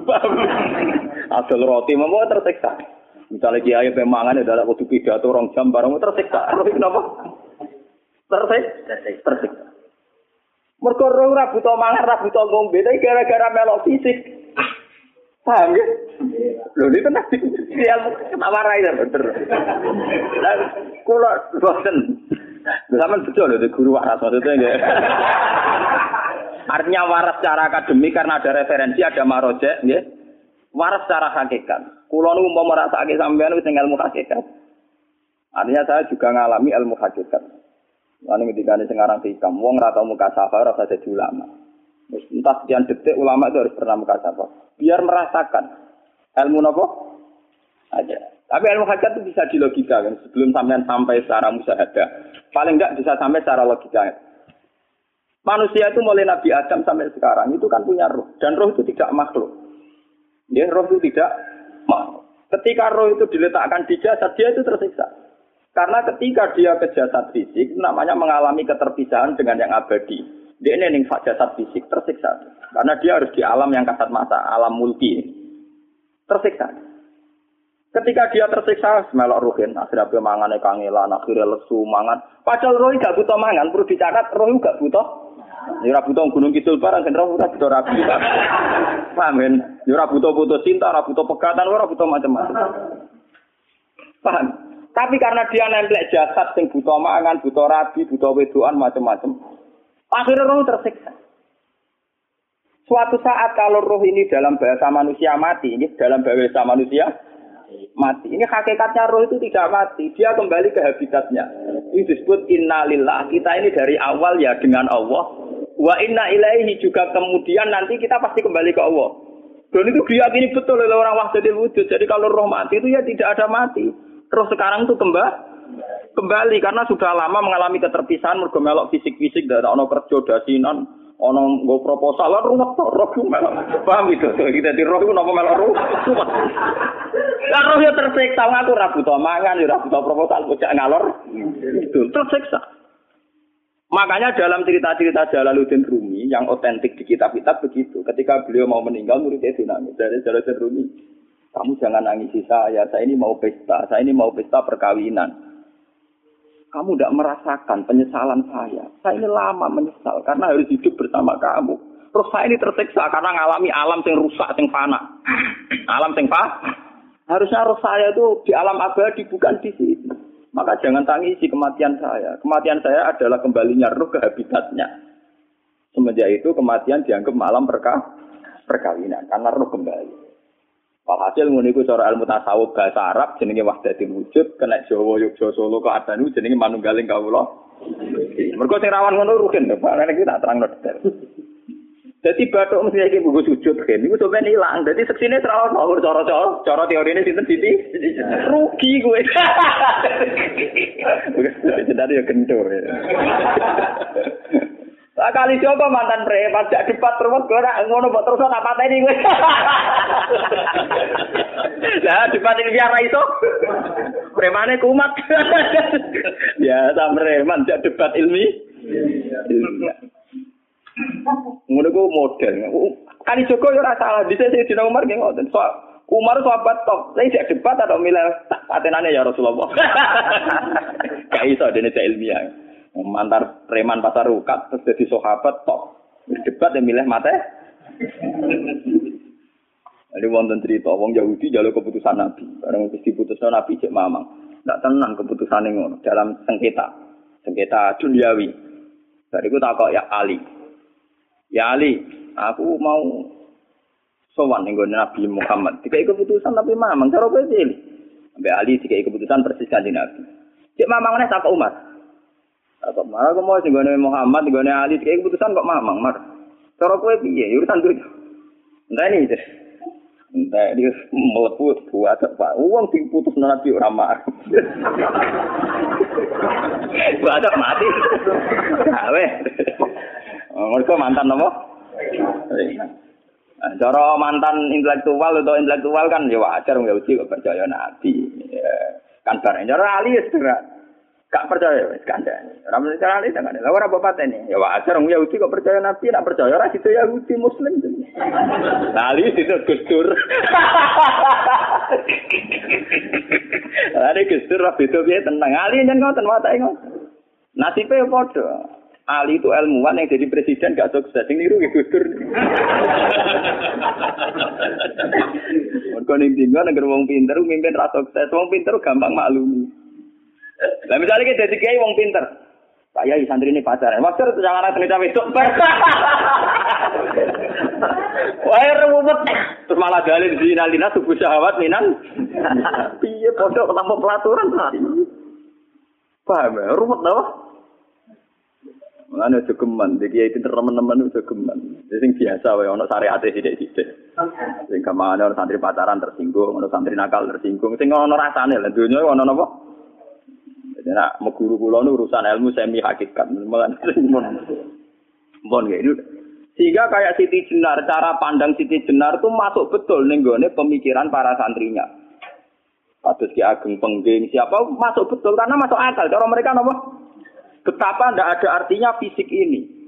Asal roti mau tersiksa. Misalnya kiai apa mangane dalam kudu pidato orang jam barang tersiksa. Roti kenapa? Tersiksa. Tersiksa. Mergo ora ora buta mangan, ora buta ngombe, gara-gara melok fisik. Paham ya? Lho ini tenang dia warai ya bener. Lah kula bosen. Zaman betul lho guru waras maksudnya nggih. Artinya waras secara akademik karena ada referensi, ada marojek, ya. Waras secara hakikat. Kulo nu mau merasa sampean wis ilmu hakikat. Artinya saya juga ngalami ilmu hakikat. Lalu ketika ini sekarang hikam, wong rata muka safa rasa jadi ulama. Entah sekian detik ulama itu harus pernah muka safa. Biar merasakan ilmu nopo aja. Tapi ilmu hakikat itu bisa dilogika kan. Sebelum sampean sampai secara musahadah. Paling enggak bisa sampai secara logika. Manusia itu mulai Nabi Adam sampai sekarang itu kan punya roh dan roh itu tidak makhluk. Ya, roh itu tidak makhluk. Ketika roh itu diletakkan di jasad dia itu tersiksa. Karena ketika dia ke jasad fisik namanya mengalami keterpisahan dengan yang abadi. Dia ini ning jasad fisik tersiksa. Karena dia harus di alam yang kasat mata, alam mulki. tersiksa. Ketika dia tersiksa, melok ruhin, akhirnya dia mangan kangelan, akhirnya lesu mangan. Padahal roh gak butuh mangan, perlu dicatat roh gak butuh. Ya butuh gunung kidul barang, kan roh butuh rapi. Paham kan? Ya butuh butuh cinta, ora butuh pegatan, ora butuh macam-macam. Paham? Tapi karena dia nempel jasad sing butuh mangan, butuh rabi, butuh wedoan macam-macam. Akhirnya roh tersiksa. Suatu saat kalau roh ini dalam bahasa manusia mati, ini dalam bahasa manusia mati. Ini hakikatnya roh itu tidak mati, dia kembali ke habitatnya. Ini disebut innalillah. Kita ini dari awal ya dengan Allah. Wa inna ilaihi juga kemudian nanti kita pasti kembali ke Allah. Dan itu diyakini betul oleh orang wahdatul wujud. Jadi kalau roh mati itu ya tidak ada mati. Roh sekarang itu kembali kembali. Karena sudah lama mengalami keterpisahan mergo melok fisik-fisik dari ono kerja dasinan ono nggo proposal. Lan ruwet to roh melok. Paham itu kita di roh itu napa melok roh? Lan roh ya tersiksa. Ngaku ora butuh mangan ya ora butuh proposal bocah ngalor. Itu tersiksa Makanya dalam cerita-cerita Jalaluddin Rumi yang otentik di kitab-kitab begitu. Ketika beliau mau meninggal, muridnya nangis Dari Jalaluddin Rumi, kamu jangan nangisi saya, saya ini mau pesta, saya ini mau pesta perkawinan kamu tidak merasakan penyesalan saya. Saya ini lama menyesal karena harus hidup bersama kamu. Terus saya ini tersiksa karena mengalami alam yang rusak, yang fana. Alam yang fana. Harusnya roh saya itu di alam abadi, bukan di sini. Maka jangan tangisi kematian saya. Kematian saya adalah kembalinya roh ke habitatnya. Semenjak itu kematian dianggap malam perkah perkawinan karena roh kembali. Walhasil ngono iku cara ilmu tasawuf bahasa Arab jenenge wahdatul wujud, kena Jawa Yogyakarta Solo ke Adanu jenenge manunggaling kawula. Mergo sing rawan ngono rugen. Nek iki tak terangno detail. Dadi bathuk mesti iki buku sujud kan. Iku sampeyan ilang. Dadi seksine terus ono cara cara cara teorine sinten Siti? Rugi kowe. Jadi ya kentur. kali siapa mantan preman jak debat terus gue nak ngono mbok terus tak pateni kowe. Lah debat ini biar iso. Premane kumat. ya ta preman debat ilmi. Ngono ku model. Kali Joko yo ora salah, bisa sih dina Umar nggih ngoten. So, Umar sahabat top, saya jak debat atau milih patenane ya Rasulullah. Gak iso dene ilmiah. mantar preman pasar rukat terus jadi sahabat tok debat yang milih mate Jadi wonten cerita wong Yahudi jalur keputusan Nabi. Barang wis diputusno Nabi cek mamang. Ndak tenang keputusan ngono dalam sengketa. Sengketa duniawi. Dari ku takok ya Ali. Ya Ali, aku mau sowan ning Nabi Muhammad. Tiga keputusan tapi mamang cara kowe pilih. Sampai Ali tiga keputusan persis kanjeng Nabi. Cek mamang nek takok Umar. Apa marah kok mau sing Muhammad, gone Ali, kayak keputusan kok mamang mar. Cara kowe piye? Urusan duit. Entah ini. Entah dia melepuh buat apa? Uang diputus nabi orang mar. Buat mati. Awe. Mereka mantan apa? Cara mantan intelektual atau intelektual kan ya wajar nggak uji kok percaya nabi. Kan bareng cara ali ya Gak percaya wis kandhane. Ora mesti cara ali dengan lha ora bapak ini. Ya wajar wong Yahudi kok percaya Nabi, nak percaya ora itu Yahudi Muslim. Nah, ali itu gustur. Ali gustur ra beda piye tenang. Ali nyen ngoten watake ngoten. Nasibe padha. Ali itu ilmuwan yang jadi presiden gak sukses. Sing niru ya gustur. Mergo ning dinggo nek wong pinter mimpin ra sukses. Wong pinter gampang maklumi. Lah misalnya kita jadi kiai wong pinter. Pak Yai santri ini pacaran. Maksud itu jangan ada cerita itu. Wah, ruwet. Terus malah dalil di nalina subuh syahwat minan. Piye bodoh ketemu pelaturan. Paham ya? Ruwet dah. Mana jogeman, jadi itu teman-teman itu jogeman. Jadi biasa, wae ono syariat tidak tidak. Sing ke mana ono santri pacaran tersinggung, ono santri nakal tersinggung. Sing ono rasane lah, dunia apa? Jadi nak guru kula urusan ilmu semi hakikat. Mohon mohon itu. Sehingga kayak Siti Jenar, cara pandang Siti Jenar itu masuk betul nih pemikiran para santrinya. Kados Ki Ageng Pengging, siapa masuk betul karena masuk akal. Cara mereka apa? Betapa tidak ada artinya fisik ini.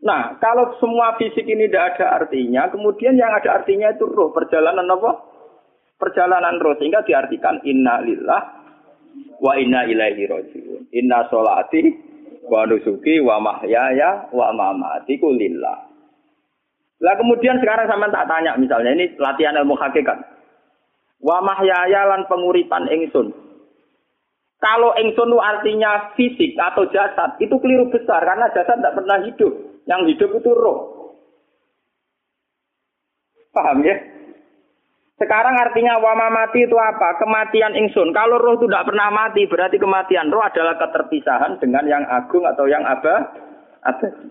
Nah, kalau semua fisik ini tidak ada artinya, kemudian yang ada artinya itu roh, perjalanan apa? Perjalanan roh, sehingga diartikan inna lillah wa inna ilaihi rojiun. Inna sholati wa nusuki wa mahyaya wa mamati lillah. Lah kemudian sekarang sama tak tanya misalnya, ini latihan ilmu hakikat. Wa mahyaya lan penguripan ingsun. Kalau ingsun artinya fisik atau jasad, itu keliru besar karena jasad tidak pernah hidup. Yang hidup itu roh. Paham ya? Sekarang artinya wama mati itu apa? Kematian ingsun. Kalau roh itu tidak pernah mati, berarti kematian roh adalah keterpisahan dengan yang agung atau yang apa? Abadi.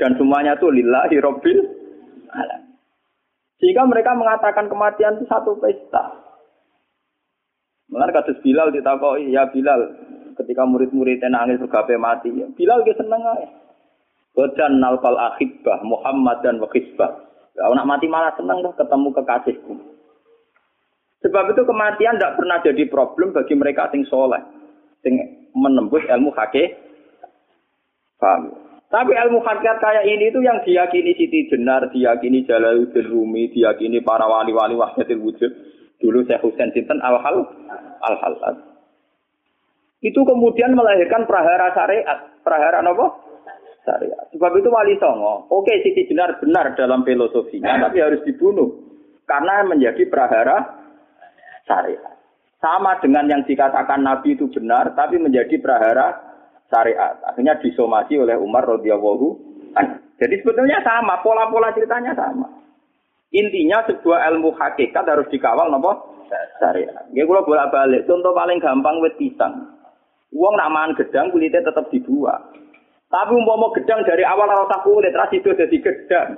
Dan semuanya itu lillahi robbil alam. Sehingga mereka mengatakan kematian itu satu pesta. Mengenai kasus Bilal ditakoi, ya Bilal, ketika murid-muridnya nangis bergape mati, ya Bilal dia seneng aja. Wajan nalfal akhibah Muhammad dan wakisbah. Ya, nak mati malah seneng dah ketemu kekasihku. Sebab itu kematian tidak pernah jadi problem bagi mereka sing soleh, sing menembus ilmu hakik. Paham? Tapi ilmu hakikat kayak ini itu yang diyakini Siti Jenar, diyakini Jalaluddin Rumi, diyakini para wali-wali wahdatil wujud. Dulu saya Husain Sinten al-hal al-hal. Itu kemudian melahirkan prahara syariat. Prahara apa? Syariat. Sebab itu wali songo. Oke, Siti Jenar benar dalam filosofinya, tapi harus dibunuh. Karena menjadi prahara syariat. Sama dengan yang dikatakan Nabi itu benar, tapi menjadi prahara syariat. Akhirnya disomasi oleh Umar radhiyallahu Jadi sebetulnya sama, pola-pola ceritanya sama. Intinya sebuah ilmu hakikat harus dikawal nopo syariat. Nggih kula bolak-balik. Contoh paling gampang wit pisang. Wong nak mangan gedang kulitnya tetap dibuat. Tapi umpama gedang dari awal ora usah kulit, terus itu jadi gedang.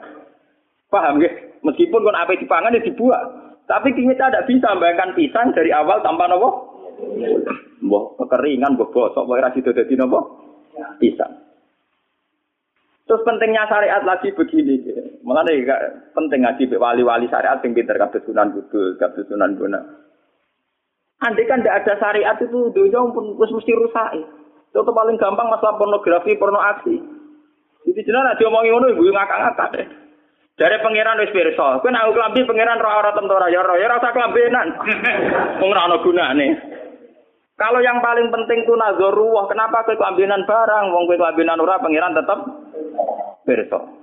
Paham nggih? Meskipun kon ape dipangan ya dibuat. Tapi kita tidak bisa membayangkan pisang dari awal tanpa nopo Mbah kekeringan, mbah bosok, mbah ra sido dadi napa? Bisa. Terus pentingnya syariat lagi begini, malah nih penting ngaji wali-wali syariat yang pinter kabeh Sunan Kudus, kabeh Sunan Bona. Andai kan tidak ada syariat itu dunia pun mesti rusak. Itu paling gampang masalah pornografi, porno aksi. Jadi jenar ada omongi ngono ibu ngakak-ngakak deh. Dari pangeran wis pirsa, kowe nek klambi pangeran ora ora tentu ora ya ora ya rasa klambenan. Wong ora ana gunane. Kalau yang paling penting itu nazoruah, kenapa kue keambinan barang? Wong kue keambinan ora pangeran tetap berso.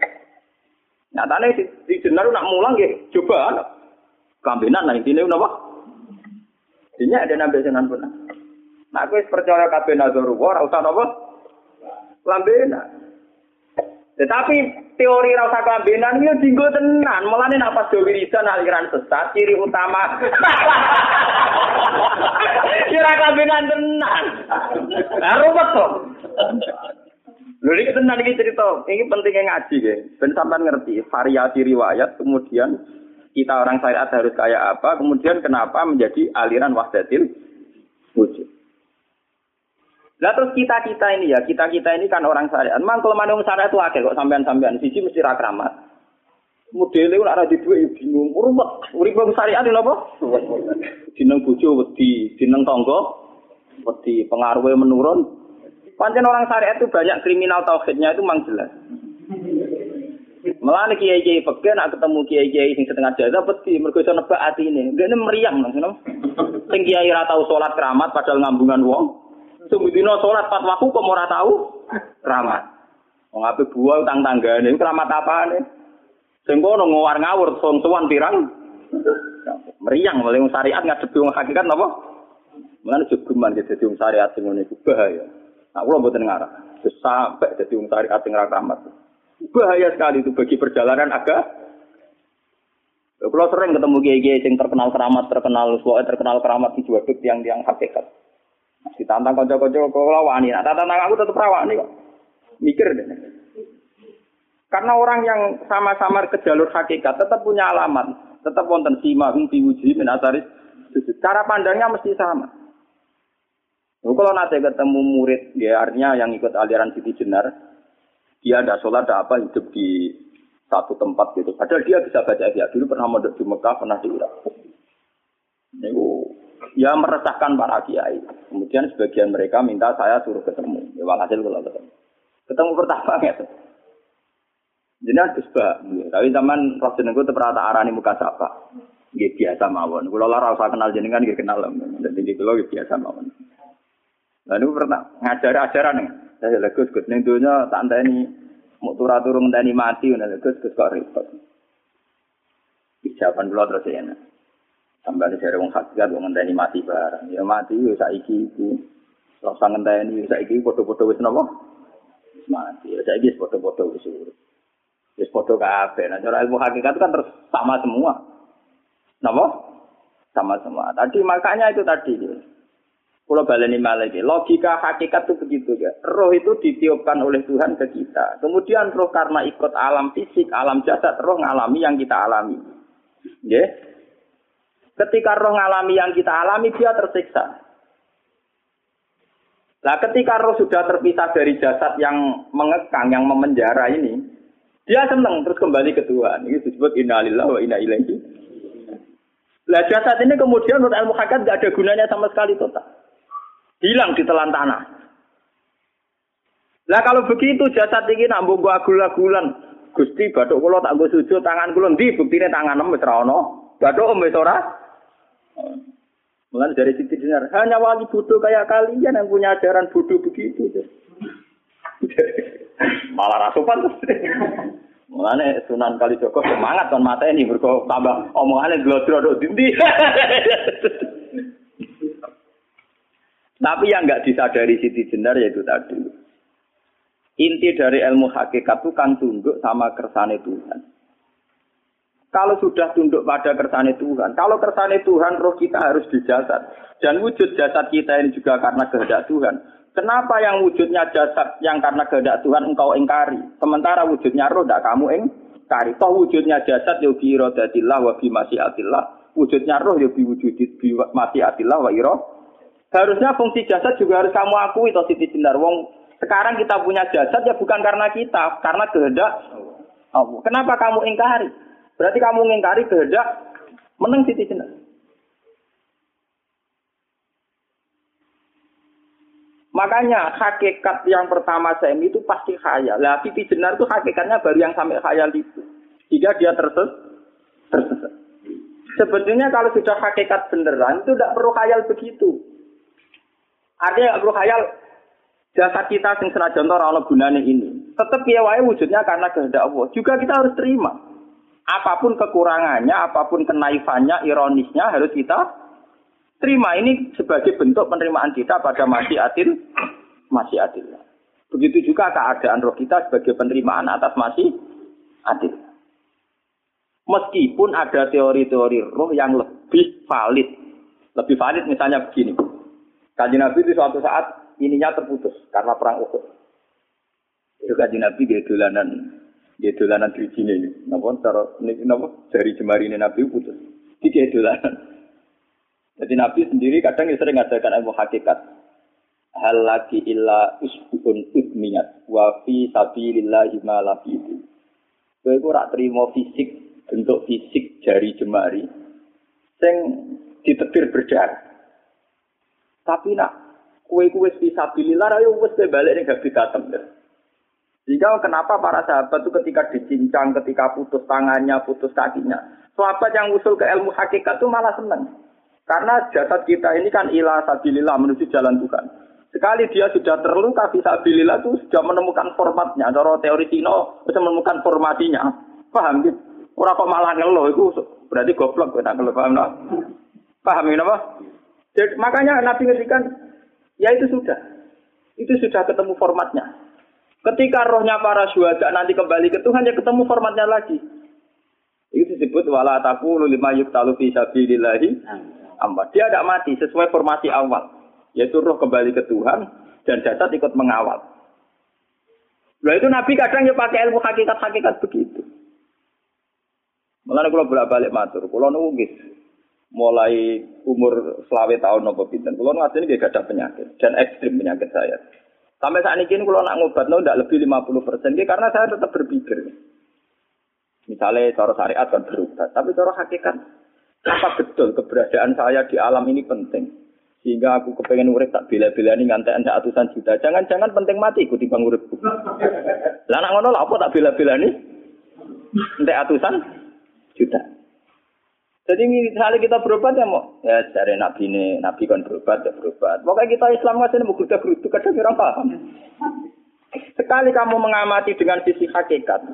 Nyatane di, di jenar nak mulang gitu, coba keambinan nah intine napa? Ini ada nabi senan pun. Nah, aku percaya kabeh nazoruah, ora usah napa? Tetapi teori rasa kelambenan itu dinggo tenan. Mulane nek pas do aliran sesat ciri utama. Kira kelambenan tenan. Lah ruwet to. Lho iki tenan iki cerita. Ini pentingnya ngaji ya. Ben sampean ngerti variasi riwayat kemudian kita orang syariat harus kayak apa, kemudian kenapa menjadi aliran wahdatil wujud. Lah terus kita-kita ini ya, kita-kita ini kan orang syariat. Memang kelemahan orang syariat itu akeh kok sampean-sampean. Siji mesti ra kramat. Modele ora ada duwe ya bingung. Rumet. Urip wong syariat lho apa? Dineng bojo wedi, dineng tangga wedi, pengaruhnya menurun. Pancen orang syariat itu banyak kriminal tauhidnya itu memang jelas. Melani kiai-kiai peke nak ketemu kiai-kiai sing setengah jaga peti mergo iso nebak atine. Dene meriang langsung. Sing kiai ora tau salat keramat padahal ngambungan wong. Sumudino sholat pas waktu kok ora tahu keramat. Wong ape buah utang tanggane keramat apane? Sing kono ngawar ngawur sontuan pirang. Meriang mulai syariat ngadepi wong hakikat napa? Mulane jogeman gitu dadi wong syariat sing ngene bahaya. Nah, kula mboten ngarah. Sampai dadi wong syariat sing ra keramat. Bahaya sekali itu bagi perjalanan agak kalau sering ketemu kiai-kiai yang terkenal keramat, terkenal suara, terkenal keramat di dua yang yang hakikat. Ditantang kanca-kanca kok wani. Nah, tantang aku tetep rawani kok. Mikir deh. Karena orang yang sama-sama ke jalur hakikat tetap punya alamat, tetap wonten sima hum diwuji min asaris. Cara pandangnya mesti sama. Lalu kalau nanti ketemu murid, ya artinya yang ikut aliran Siti Jenar, dia ada sholat, ada apa, hidup di satu tempat gitu. Padahal dia bisa baca dia dulu pernah mondok di Mekah, pernah di Irak. Ini ya meresahkan para kiai. Kemudian sebagian mereka minta saya suruh ketemu. Ya walhasil kalau ketemu. Ketemu pertama ya. Jadi harus bah, tapi zaman roh jenengku tetap rata arani muka sapa. Gak biasa mawon. Kalau lah rasa kenal jenengan gak kenal. Jadi gitu loh biasa mawon. Lalu pernah ngajar ajaran nih. Saya lagi gus nih dunia tak ini mau turun turun tani mati. Nih gus gus kok repot. Ijaban dulu terus ya. Sampai dari wong hakikat wong ngenteni mati barang. Ya mati ya saiki iku. Rasa ngenteni saiki foto-foto wis? Wis mati. Ya saiki foto-foto wis urip. Wis foto kabeh. Nah cara ilmu hakikat itu kan terus sama semua. Napa? Sama semua. Tadi makanya itu tadi. Kalau baleni maliki, logika hakikat itu begitu ya. Roh itu ditiupkan oleh Tuhan ke kita. Kemudian roh karena ikut alam fisik, alam jasad, roh ngalami yang kita alami. Ya, Ketika roh ngalami yang kita alami, dia tersiksa. Nah, ketika roh sudah terpisah dari jasad yang mengekang, yang memenjara ini, dia senang terus kembali ke Tuhan. Ini disebut innalillah wa inna ilaihi. Nah, jasad ini kemudian menurut ilmu hakikat gak ada gunanya sama sekali total. Hilang di telan tanah. Nah, kalau begitu jasad ini nak mbok agul-agulan. Gusti batuk kula tak nggo sujud tangan kula ndi buktine tangan wis ra ono. Batuk wis ora Mulai dari sisi dinar, hanya wali bodoh kayak kalian yang punya ajaran bodoh begitu. Malah rasupan terus. Mulane Sunan Kali Joko semangat mata ini berko tambah omongannya glodro do dindi. Tapi yang nggak disadari Siti Jenar yaitu tadi. Inti dari ilmu hakikat itu kan tunduk sama kersane Tuhan. Kalau sudah tunduk pada kersane Tuhan, kalau kersane Tuhan, roh kita harus di jasad. Dan wujud jasad kita ini juga karena kehendak Tuhan. Kenapa yang wujudnya jasad yang karena kehendak Tuhan engkau ingkari? Sementara wujudnya roh tidak kamu ingkari. Toh wujudnya jasad ya bi iradatillah wa bi masyiatillah. Wujudnya roh ya bi wujudit bi masyiatillah wa iro. Harusnya fungsi jasad juga harus kamu akui toh Siti Jendar. Wong sekarang kita punya jasad ya bukan karena kita, karena kehendak Allah. Kenapa kamu ingkari? Berarti kamu mengingkari kehendak menang Siti Jenar. Makanya hakikat yang pertama saya itu pasti khayal. Lah Siti Jenar itu hakikatnya baru yang sampai khayal itu. Jika dia terses, tersesat. Sebetulnya kalau sudah hakikat beneran itu tidak perlu khayal begitu. Artinya tidak perlu khayal jasa kita sing senajan ora ana gunane ini. Tetap ya wujudnya karena kehendak Allah. Juga kita harus terima. Apa pun kekurangannya, apa pun kenaifannya, ironisnya harus kita terima. Ini sebagai bentuk penerimaan kita pada masih adil, masih adil. Begitu juga keadaan roh kita sebagai penerimaan atas masih adil. Meskipun ada teori-teori roh yang lebih valid. Lebih valid misalnya begini. Kaji Nabi itu suatu saat ininya terputus karena perang Uhud. Itu kaji Nabi dia dolanan dia dolanan sini ini. Napa cara niki napa dari jemari ini Nabi putus. Iki dolanan. Jadi Nabi sendiri kadang sering ngajarkan ilmu hakikat. Hal lagi illa usbun udmiyat wa fi sabilillahi ma lafidu. Kowe iku ora trimo fisik, bentuk fisik jari jemari sing ditebir berdarah. Tapi nak kue kue fisabilillah ayo wis balik ning habitatem. Sehingga kenapa para sahabat itu ketika dicincang, ketika putus tangannya, putus kakinya. Sahabat yang usul ke ilmu hakikat itu malah senang. Karena jasad kita ini kan ilah sabilillah menuju jalan Tuhan. Sekali dia sudah terluka fisabilillah itu sudah menemukan formatnya. Cara teori Tino bisa menemukan formatinya. Paham gitu? Orang kok malah ngeluh itu berarti goblok kita ngeluh paham no? Paham ini apa? Jadi, makanya Nabi ngertikan ya itu sudah. Itu sudah ketemu formatnya. Ketika rohnya para syuhada nanti kembali ke Tuhan, ya ketemu formatnya lagi. Itu disebut wala taku lima yuktalu fi sabilillahi amma. Dia tidak mati sesuai formasi awal, yaitu roh kembali ke Tuhan dan jasad ikut mengawal. Nah itu Nabi kadang ya pakai ilmu hakikat-hakikat begitu. Mulane kalau bolak balik matur, kalau nunggu mulai umur selawe tahun nopo pinten, kalau nunggu ini gak ada penyakit dan ekstrim penyakit saya. Sampai saat ini kalau nak ngobat lo tidak lebih 50 persen, karena saya tetap berpikir. Misalnya cara syariat kan berubah, tapi cara hakikat apa betul keberadaan saya di alam ini penting? Sehingga aku kepengen urip tak bela-bela ini ngantek anda atusan juta. Jangan-jangan penting mati ikuti bang uripku. Lah ngono lah apa tak bela-bela ini? Ngantek atusan juta. Jadi misalnya kita berobat ya mau ya cari nabi ini nabi kan berobat ya berobat. Pokoknya kita Islam masih mau kerja geruduk kadang orang paham. Sekali kamu mengamati dengan sisi hakikat,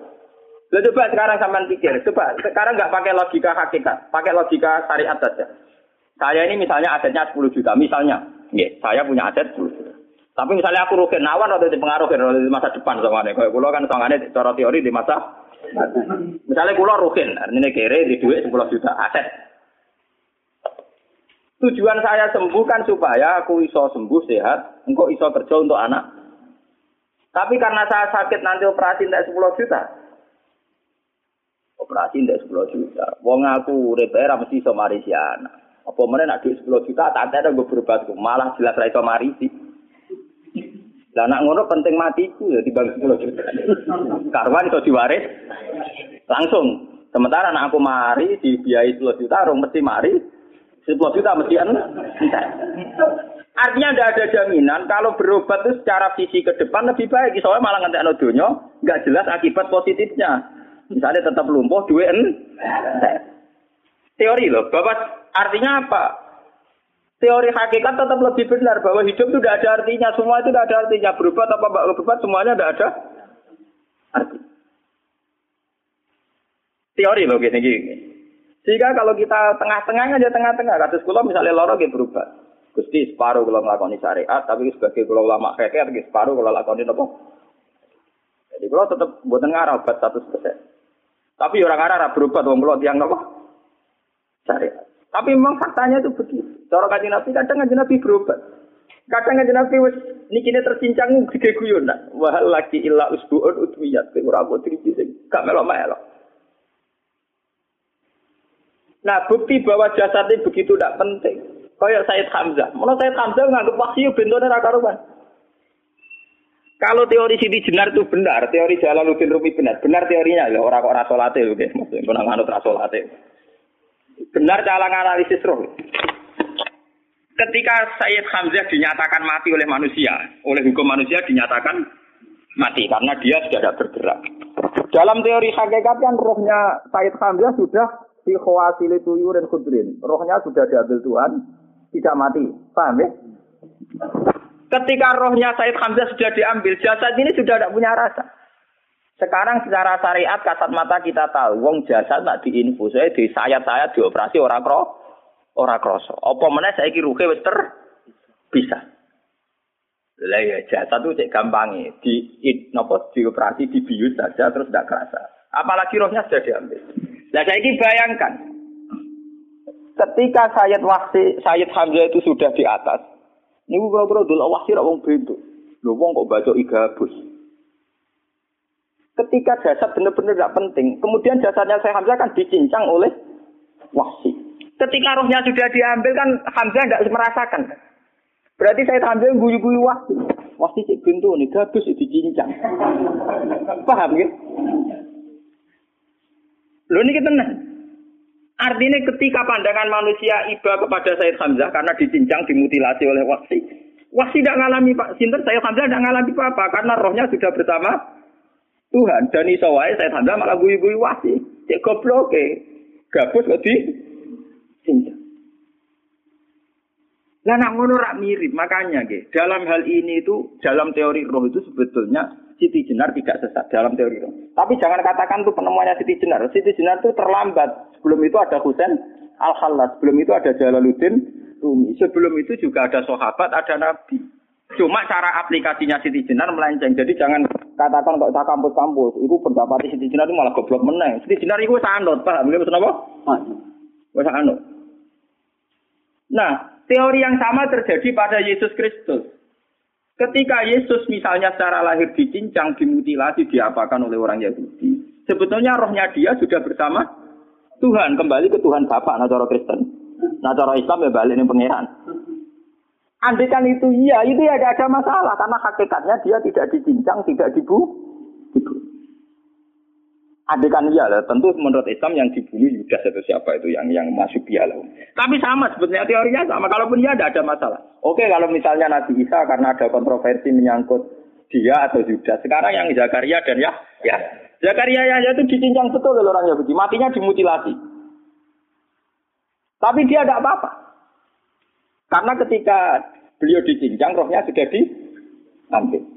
Lo coba sekarang sampean pikir, coba sekarang nggak pakai logika hakikat, pakai logika syariat saja. Saya ini misalnya asetnya 10 juta, misalnya, ya, saya punya aset 10 juta. Tapi misalnya aku rugi nawan atau dipengaruhi di masa depan sama nih. Kalau pulau kan soalnya cara teori di masa Misalnya pulau rugen, artinya kere di duit 10 juta aset. Tujuan saya sembuh kan supaya aku iso sembuh sehat, engkau iso kerja untuk anak. Tapi karena saya sakit nanti operasi tidak 10 juta. Operasi tidak 10 juta. Wong aku repair mesti iso mari si anak. Apa mana nak duit 10 juta tak ada gue berobat malah jelas ra iso mari sih. Lah nak ngono penting matiku ya dibagi 10 juta. Karwan iso diwaris langsung. Sementara anak aku mari dibiayai 10 juta, orang mesti mari 10 juta mesti entek. Artinya tidak ada jaminan kalau berobat itu secara visi ke depan lebih baik. Soalnya malah ngantek no dunia, nggak jelas akibat positifnya. Misalnya tetap lumpuh, duit Teori loh, Bapak artinya apa? Teori hakikat tetap lebih benar bahwa hidup itu tidak ada artinya, semua itu tidak ada artinya. Berobat apa mbak berobat semuanya tidak ada arti. Teori loh gini gini. Sehingga kalau kita tengah-tengah aja tengah-tengah, kasus kulo misalnya loro gitu berubah. Gusti separuh kalau ngelakoni syariat, tapi sebagai kulo lama keke, separuh kalau lakoni apa? Jadi kulo tetap buat ngarah obat satu persen. Tapi orang arah berubah, wong kulo tiang apa? Syariat. Tapi memang faktanya itu begitu. Cara kajian Nabi kadang kajian Nabi berubah. Kadang kajian Nabi wes nikine tercincang gede guyon nak. Wahal lagi ilah usbuun utwiyat. Ora apa triji sing gak melok-melok. Nah, bukti bahwa jasad ini begitu tidak penting. Kayak Said Hamzah. Menurut Said Hamzah nganggap wahyu bentuknya raka rupan. Kalau teori Siti Jenar itu benar, teori Jalaluddin Rumi benar. Benar teorinya, ya orang kok rasolate, oke. Maksudnya, kena nganut rasolate. Benar cara analisis roh. Ketika Sayyid Hamzah dinyatakan mati oleh manusia, oleh hukum manusia dinyatakan mati karena dia sudah tidak bergerak. Dalam teori hakikat kan rohnya Sayyid Hamzah sudah fi khawasili tuyurin khudrin. Rohnya sudah diambil Tuhan, tidak mati. Paham ya? Ketika rohnya Said Hamzah sudah diambil, jasad ini sudah tidak punya rasa. Sekarang secara syariat kasat mata kita tahu, wong jasad nak diinfus, saya di sayat-sayat dioperasi orang kro, orang kroso. Apa mana saya kira ruhe wis ter bisa. Lah ya jasad itu cek gampang di nopo dioperasi dibius saja terus tidak kerasa. Apalagi rohnya sudah diambil. Nah saya ini bayangkan, ketika Sayyid Wahsi, Sayyid Hamzah itu sudah di atas, ini kalau dulu Wahsi rak wong bentuk, lu wong kok baca igabus. Ketika jasad benar-benar tidak penting, kemudian jasadnya saya Hamzah kan dicincang oleh Wahsi. Ketika rohnya sudah diambil kan Hamzah tidak merasakan. Berarti saya Hamzah guyu-guyu Wahsi. Wahsi cek bentuk nih, gabus dicincang. Paham ya? Lho ini tenang. Artinya ketika pandangan manusia iba kepada Sayyid Hamzah karena dicincang, dimutilasi oleh Wahsi. Wahsi tidak mengalami Pak Sinter, Sayyid Hamzah tidak mengalami apa-apa karena rohnya sudah bersama Tuhan. Dan iso wae Sayyid Hamzah malah guyu-guyu Wahsi. Cek goblok Gabus kok di cincang. Lah nak ngono mirip, makanya ge. Dalam hal ini itu dalam teori roh itu sebetulnya Siti Jenar tidak sesat dalam teori roh. Tapi jangan katakan itu penemuannya Siti Jenar. Siti Jenar itu terlambat. Sebelum itu ada Husain Al Khalas, sebelum itu ada Jalaluddin Rumi. Sebelum itu juga ada sahabat, ada nabi. Cuma cara aplikasinya Siti Jenar melenceng. Jadi jangan katakan kok tak kampus-kampus. Itu pendapat Siti Jenar itu malah goblok meneng. Siti Jenar itu sanut, paham? Maksud apa? Wes anut. Nah, teori yang sama terjadi pada Yesus Kristus. Ketika Yesus misalnya secara lahir dicincang, dimutilasi, diapakan oleh orang Yahudi. Sebetulnya rohnya dia sudah bersama Tuhan. Kembali ke Tuhan Bapak, nah cara Kristen. Nah cara Islam ya balik ini pangeran. Andikan itu iya, itu ya ada masalah. Karena hakikatnya dia tidak dicincang, tidak dibu. dibu. Adekan iya lah, tentu menurut Islam yang dibunuh Yudas atau siapa itu yang yang masuk dia. Tapi sama sebetulnya teorinya sama. Kalaupun ya tidak ada masalah. Oke kalau misalnya Nabi Isa karena ada kontroversi menyangkut dia atau Yudas. Sekarang yang Zakaria dan ya, ya Zakaria ya itu dicincang betul oleh orang Yahudi. Matinya dimutilasi. Tapi dia tidak apa-apa. Karena ketika beliau dicincang, rohnya sudah diambil.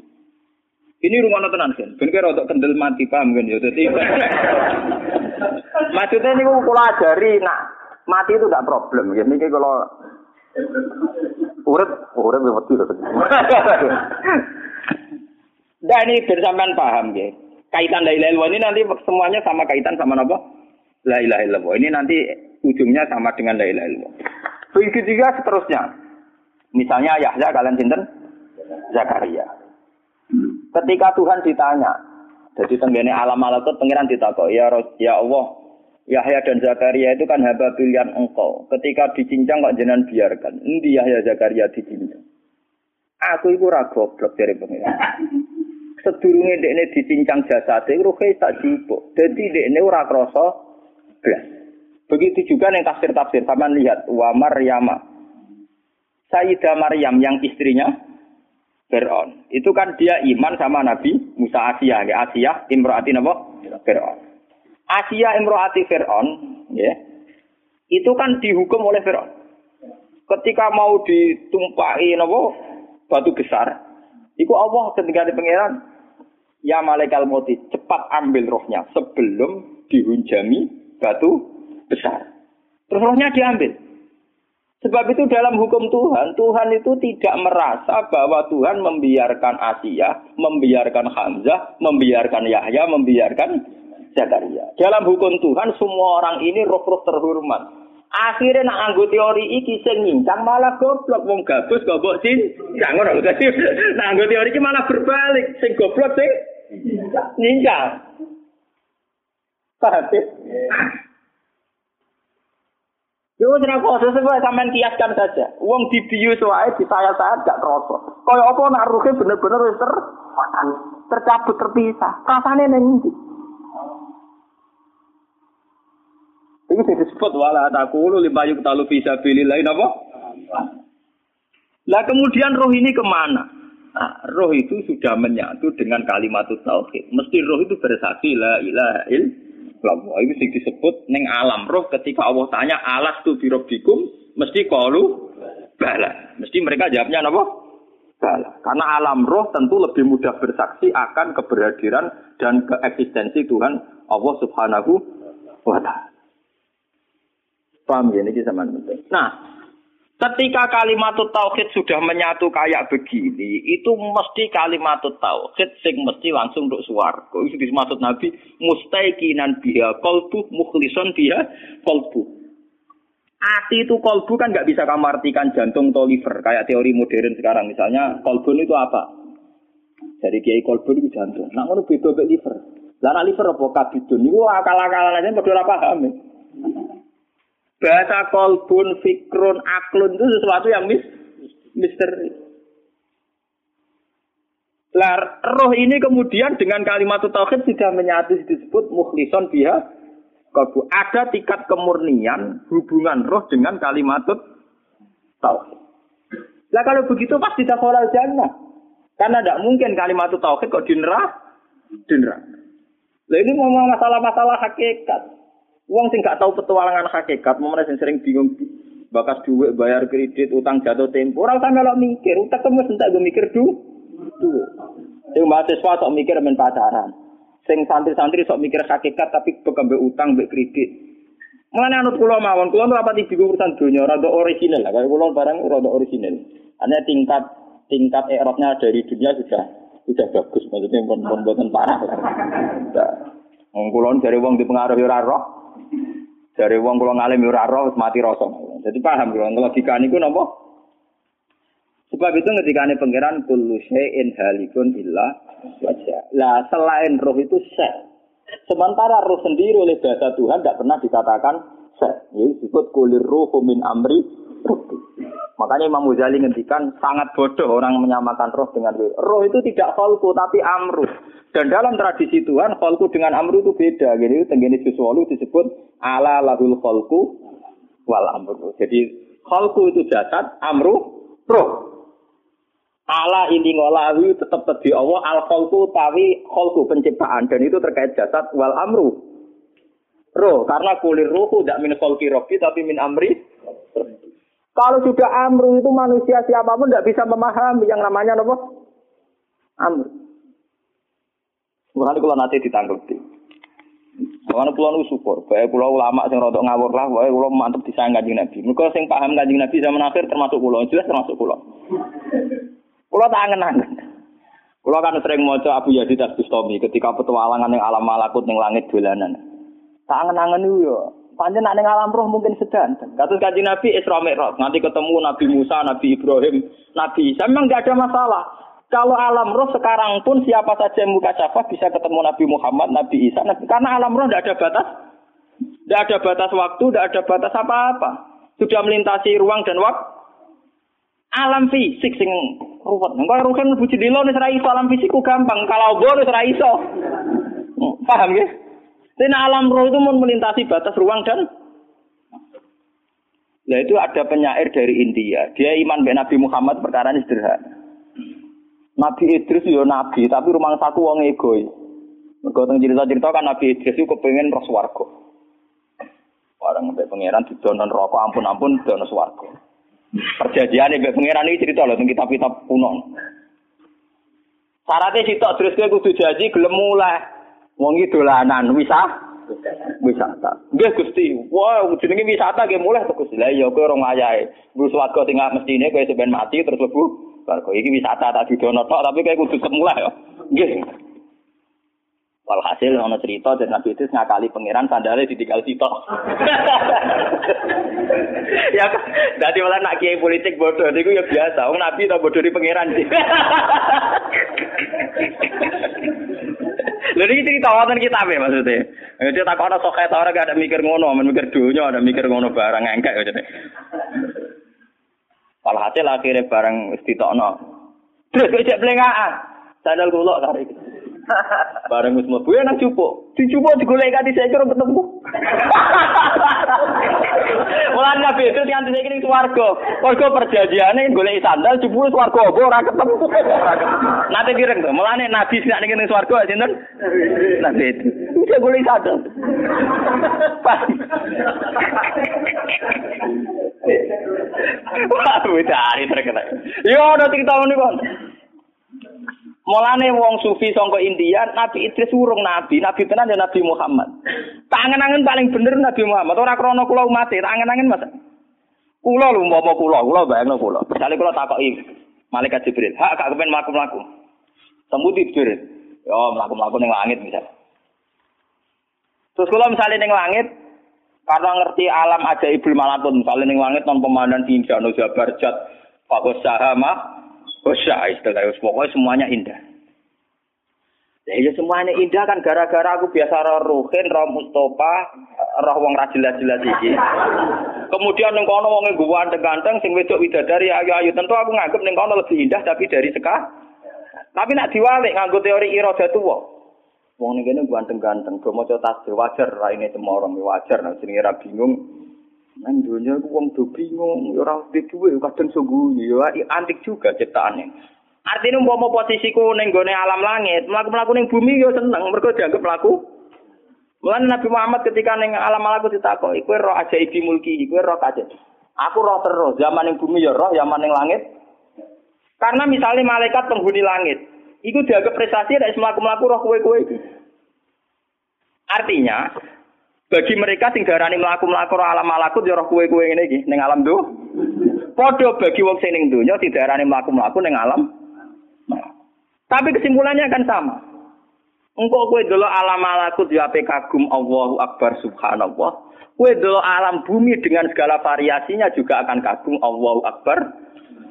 Ini rumah tenan kan. Ben kira untuk kendel mati paham kan ya. Jadi maksudnya ini kalau ajari nak mati itu tidak problem. Ya ini kalau urut urut ya mati Nah ini bersamaan paham ya. Kaitan la ilaha ini nanti semuanya sama kaitan sama apa? La illallah. Ini nanti ujungnya sama dengan ilaha illallah. Begitu juga seterusnya. Misalnya Yahya kalian sinten? Zakaria. Ketika Tuhan ditanya, jadi tenggene alam malakut pangeran ditakok, ya ya Allah, Yahya dan Zakaria itu kan hamba pilihan engkau. Ketika dicincang kok jenengan biarkan. Endi Yahya Zakaria dicincang? Aku itu ora goblok dari pangeran. Sedurunge dekne dicincang jasate ruhe tak jupuk. Dadi dekne ora krasa blas. Begitu juga yang tafsir-tafsir. Sama lihat wa Maryama. Sayyidah Maryam yang istrinya Fir'aun. Itu kan dia iman sama Nabi Musa Asia, ya Asia imroati napa? Fir'aun. Asia imroati Fir'aun, ya. Itu kan dihukum oleh Fir'aun. Ketika mau ditumpahi napa? Batu besar. Iku Allah ketika di pangeran Ya malaikat mati, cepat ambil rohnya sebelum dihunjami batu besar. Terus rohnya diambil. Sebab itu dalam hukum Tuhan, Tuhan itu tidak merasa bahwa Tuhan membiarkan Asia, membiarkan Hamzah, membiarkan Yahya, membiarkan Zakaria. Dalam hukum Tuhan, semua orang ini roh-roh terhormat. Akhirnya nak anggo teori iki sing nyincang malah goblok wong gabus goblok sin. Jangan ngono dadi nak anggo teori iki malah berbalik, sing goblok sing nyincang. Paham? Yo ora kok sesuai sampean kiaskan saja. Wong dibius wae disayat-sayat gak kroso. Kaya apa nak ruhe bener-bener wis ter tercabut terpisah. Rasane ning ndi? Ini disebut wala takulu lima yuk talu bisa pilih lain apa? Lah kemudian roh ini ke mana? Nah, roh itu sudah menyatu dengan kalimat tauhid. Mesti roh itu bersaksi la ilaha illallah Allah itu sing disebut neng alam roh ketika Allah tanya alas tu birobikum mesti kalu bala. Mesti mereka jawabnya apa? Bala. Karena alam roh tentu lebih mudah bersaksi akan keberhadiran dan keeksistensi Tuhan Allah Subhanahu wa taala. Paham ya ini sama penting. Nah, Ketika kalimat tauhid sudah menyatu kayak begini, itu mesti kalimat tauhid sing mesti langsung untuk suar. Itu dimaksud Nabi mustaiqinan biha qalbu mukhlison biha qalbu. Ati itu kolbu kan nggak bisa kamu artikan jantung atau liver kayak teori modern sekarang misalnya kolbu itu apa? Jadi kiai kolbu itu jantung. Nah ngono beda liver. Lah liver apa kabidun niku akal-akalan aja padha paham. Ya. Bahasa kolbun, fikrun, aklun itu sesuatu yang mis misteri. Lah, roh ini kemudian dengan kalimat tauhid sudah menyatu disebut mukhlison biha kolbu. Ada tingkat kemurnian hubungan roh dengan kalimat tauhid. Lah kalau begitu pasti tidak kolal jannah. Karena tidak mungkin kalimat tauhid kok dinrah, dinrah. Lah ini mau masalah-masalah hakikat. Uang sing gak tahu petualangan hakikat, mau sing sering bingung bakas duit, bayar kredit, utang jatuh tempo. Orang sampe lo mikir, utang kamu sentak gue mikir du, duit. Sing mahasiswa sok mikir main pacaran. Sing santri-santri sok mikir hakikat tapi bekam utang, be kredit. Mana anut kulo mawon, kulo apa di urusan dunia, rada original lah. Kalau kulo barang rada original. Hanya tingkat tingkat erotnya dari dunia sudah sudah bagus, maksudnya pun pun parah lah. Nah, dari wong dipengaruhi ora roh, dari wong kula ngalim ora roh mati rasa. Jadi paham kula logika niku napa? Sebab itu ini pangeran kullu syai'in halikun illa wajah. Lah selain roh itu sel. Sementara roh sendiri oleh bahasa Tuhan tidak pernah dikatakan sel. Ini disebut kulir roh min amri Makanya Imam Ghazali ngendikan sangat bodoh orang menyamakan roh dengan roh. Roh itu tidak kholku tapi amru. Dan dalam tradisi Tuhan kholku dengan amru itu beda. Jadi tenggini sesuatu disebut ala lahul kholku wal amru. Jadi kholku itu jasad, amru roh. Ala ini ngolawi tetap tadi Allah al kholku tawi kholku penciptaan dan itu terkait jasad wal amru roh karena kulir ruhu tidak min kholki rohki tapi min amri kalau sudah amru itu manusia siapa pun tidak bisa memahami yang namanya apa? Amru. Bukan kalau nanti ditanggapi. Mana pulau nu syukur, baik pulau ulama yang rotok ngawur lah, baik pulau mantep disayang kanjeng Nabi. Mereka yang paham kanjeng Nabi zaman akhir termasuk pulau, jelas termasuk pulau. Pulau tak angen-angen. Pulau kan sering moco Abu Yazid Bustami ketika petualangan yang alam malakut yang langit dolanan. Tak angen-angen ya. Panjen nak alam roh mungkin sedang. Kasus kaji Nabi Isra Mi'raj, nanti ketemu Nabi Musa, Nabi Ibrahim, Nabi Isa. Memang tidak ada masalah. Kalau alam roh sekarang pun siapa saja yang muka syafah bisa ketemu Nabi Muhammad, Nabi Isa. Nabi, karena alam roh tidak ada batas. Tidak ada batas waktu, tidak ada batas apa-apa. Sudah melintasi ruang dan waktu. Alam fisik sing ruwet. Engko ruhen mlebu jendela nih ora iso alam fisikku gampang. Kalau boleh ora iso. Hmm, paham ya? Dan alam roh itu melintasi batas ruang dan Nah itu ada penyair dari India. Dia iman dengan Nabi Muhammad perkara ini sederhana. Nabi Idris ya nabi, tapi rumah satu wong egois. Mergo cerita-cerita kan Nabi Idris itu kepengen roh swarga. Orang mbek pangeran didonon rokok ampun-ampun dono swarga. Perjanjian mbek pangeran ini cerita loh tentang kitab-kitab kuno. Syaratnya sitok terus kowe kudu janji gelem mulai. Wong iki dolanan wisata. Wisata. Nggih Gusti. Wah, jenenge wisata nggih mulai to Gusti. Lah iya kowe ora ngayahe. Wis warga tinggal mestine kowe sampean mati terus lebu. Warga iki wisata tak didono tok tapi kowe kudu semula ya. Nggih. Walhasil ono cerita dan Nabi itu ngakali pangeran sandalnya ditinggal sitok. ya dadi malah nak kiai politik bodoh niku ya biasa. Wong Nabi tak bodoh di pangeran. Lha iki cerita wonten kitab ya maksudnya. Dia tak ana sok kaya ora gak ada mikir ngono, mikir dunya ada mikir ngono barang engkek ya jadi. Walhasil akhirnya barang wis ditokno. Terus cek blengaan. Sandal kula tarik. Bareng wis mlebu ya nang cupuk. Dicupuk digolek kanthi saya kira ketemu. Mulane nabi itu nganti saiki ning swarga. Mergo perjanjiane golek sandal jupuk swarga apa ora ketemu. Nate kireng to. Mulane nabi sing ning ning swarga sinten? Nabi. Bisa golek sandal. Pas. Wah, wis hari terkenal. Yo ada cerita ngene kok. Mulane wong sufi sangka India, Nabi Idris urung nabi, nabi tenan ya Nabi Muhammad. Tangan-tangan paling bener Nabi Muhammad. Ora krana kula umat, tangan-tangan Mas. Kula lho umpama kula, kula bayangno kula. Misale kula takoki malaikat Jibril, "Hak gak kepen mlaku-mlaku?" Temu Jibril. Yo mlaku-mlaku ning langit misal. Terus kula misalnya ning langit, karena ngerti alam aja ibul malakut, misalnya ning langit non pemandangan indah, no jabar jat, Pak Sahama, Hosya istilah pokoknya semuanya indah. Ya, ya semuanya indah kan gara-gara aku biasa roh Ruhin, roh Mustafa, roh wong ra jelas-jelas iki. Kemudian ning kono wong ganteng-ganteng sing wedok widadari ayu-ayu tentu aku nganggep ning kono lebih indah tapi dari seka. Tapi nak diwalik nganggo teori iroda tuwa. Wong ning kene ganteng-ganteng, do maca tasbih wajar raine cemorong wajar nek jenenge ra bingung Nang dunia ku wong do bingung, ya ora duwe duwe kadang sungguh ya antik juga ciptaane. Artinya umpama posisiku ning gone alam langit, mlaku-mlaku ning bumi ya seneng mergo dianggap mlaku. Mulane Nabi Muhammad ketika ning alam malaku ditakok, iku roh ajaibi mulki, iku roh aja. Aku roh terus, zaman ning bumi ya roh, zaman ning langit. Karena misalnya malaikat penghuni langit, itu dianggap prestasi dari melaku-melaku roh kue-kue Artinya, bagi mereka sing darani mlaku-mlaku alam malakut ya roh kuwe-kuwe ngene iki ning alam do. Padha bagi wong sing ning donya didarani mlaku-mlaku ning alam. Tapi kesimpulannya kan sama. Engkau kue dulu alam malakut ya ape kagum Allahu Akbar subhanallah. Kue dulu alam bumi dengan segala variasinya juga akan kagum Allahu Akbar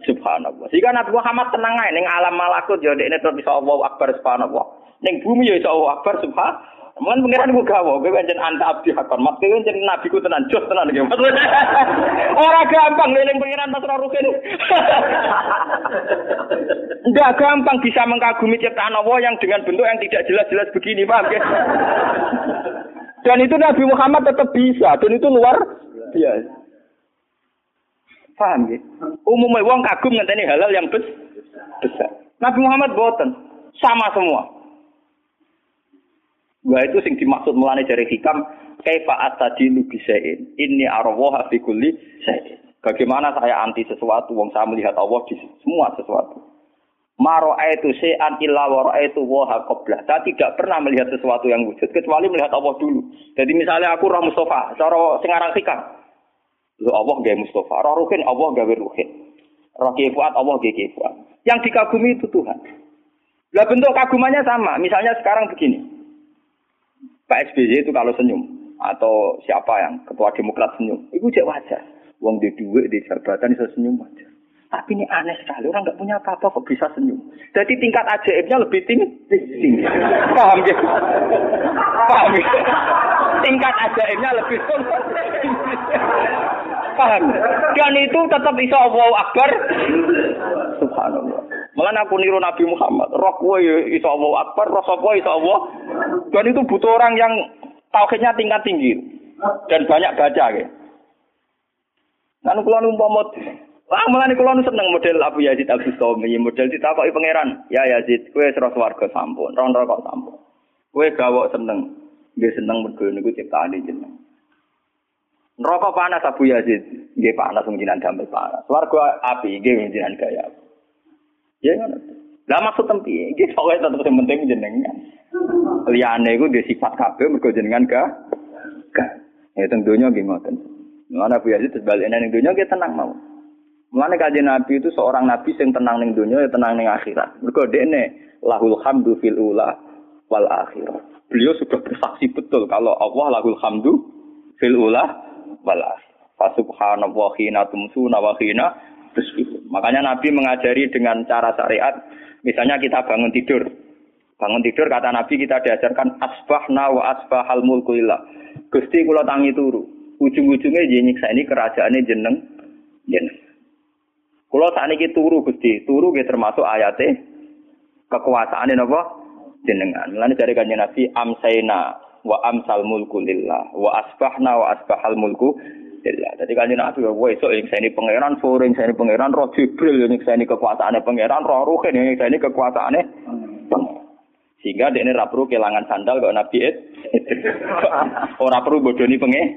subhanallah. Jika Nabi Muhammad tenang aja ning alam malakut ya dekne terus bisa Allahu Akbar subhanallah. Ning bumi ya iso Allahu Akbar subhanallah. Mungkin pengiran gue gawo, gue pancen anta abdi hakon. Maksudnya pancen nabi ku tenan jos tenan gitu. Orang gampang ngeling pengiran pas rugen. Enggak gampang bisa mengagumi ciptaan Allah yang dengan bentuk yang tidak jelas-jelas begini, paham ya? Dan itu Nabi Muhammad tetap bisa, dan itu luar biasa. Paham ya? Umumnya wong kagum ngenteni halal yang besar. Nabi Muhammad boten, sama semua. Wah itu sing dimaksud mulane dari hikam kaifa atadilu bisain. Ini arwah fi kulli Bagaimana saya anti sesuatu wong saya melihat Allah di semua sesuatu. Maro itu se'an illa wa itu wa qabla. Saya tidak pernah melihat sesuatu yang wujud kecuali melihat Allah dulu. Jadi misalnya aku roh Mustafa, cara sing aran hikam. Lu Allah gawe Mustafa, roh Ruhin Allah gawe Ruhin. Roh Kifuat Allah gawe Kifuat. Yang dikagumi itu Tuhan. Lah bentuk kagumannya sama. Misalnya sekarang begini. Pak SBY itu kalau senyum atau siapa yang ketua Demokrat senyum, itu cek wajar. Wong di duit di jabatan bisa senyum wajar. Tapi ini aneh sekali, orang nggak punya apa-apa kok bisa senyum. Jadi tingkat ajaibnya lebih tinggi. tinggi. Paham ya? Paham ya? Tingkat ajaibnya lebih tinggi. Paham? Dan itu tetap bisa Allah Akbar. Subhanallah. Malah aku niru Nabi Muhammad. Roh kowe ya iso Allah Akbar, roh sapa iso Allah. Dan itu butuh orang yang tauhidnya tingkat tinggi dan banyak baca ya. Kan kula umpama Wah, mulane kula nu seneng model Abu Yazid Al Bustami, model ditakoki pangeran. Ya Yazid, kowe serah swarga sampun, ron kok sampun. Kowe gawok seneng, nggih seneng mergo niku ciptaane jeneng. Neraka panas Abu Yazid, nggih panas wong jinan damel panas. Swarga api, nggih wong jinan gaya. Ya ngono. Lah maksud tempi, iki pokoke tetep sing penting jenengan. Liyane iku di sifat kabeh mergo jenengan ga ga. Ya teng donya nggih ngoten. Mulane Bu Yazid sebaliknya ning donya nggih tenang mau. Mulane kanjeng Nabi itu seorang nabi sing tenang ning donya ya tenang ning akhirat. Mergo dekne lahul hamdu fil ula wal akhirah. Beliau sudah bersaksi betul kalau Allah lahul hamdu fil ula wal akhirah. Fasubhanallah hina tumsuna wa Makanya Nabi mengajari dengan cara syariat, misalnya kita bangun tidur. Bangun tidur kata Nabi kita diajarkan asbahna wa asbahal mulku illah. Gusti kula tangi turu. Ujung-ujungnya nyiksa ini kerajaannya jeneng jeneng. Kula sakniki turu Gusti, turu nggih termasuk ayate kekuasaane napa jenengan. Lan dari kanjeng Nabi amsaina wa amsal mulku lillah wa asbahna wa asbahal mulku Alhamdulillah. Jadi kan Nabi ya yang saya ini pangeran, sore yang saya ini pangeran, roh Jibril yang saya ini kekuasaannya pangeran, roh Ruhin yang saya ini kekuasaannya Sehingga dia ini perlu kehilangan sandal kok Nabi it. Orang perlu bodoni pengen.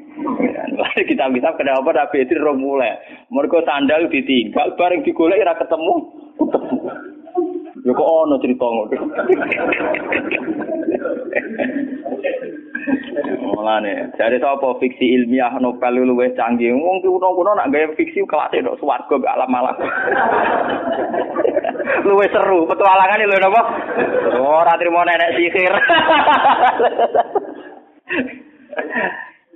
Lalu kita bisa kenapa Nabi itu roh mulai. Mereka sandal ditinggal, bareng digolek ora ketemu. Ya kok ono cerita ngono. Mulane, jare sapa fiksi ilmiah novel luwih canggih. Wong kuno-kuno nak gawe fiksi kelas tok swarga mbek alam malam. luwih seru, petualangane lho napa? Ora trimo nenek sihir.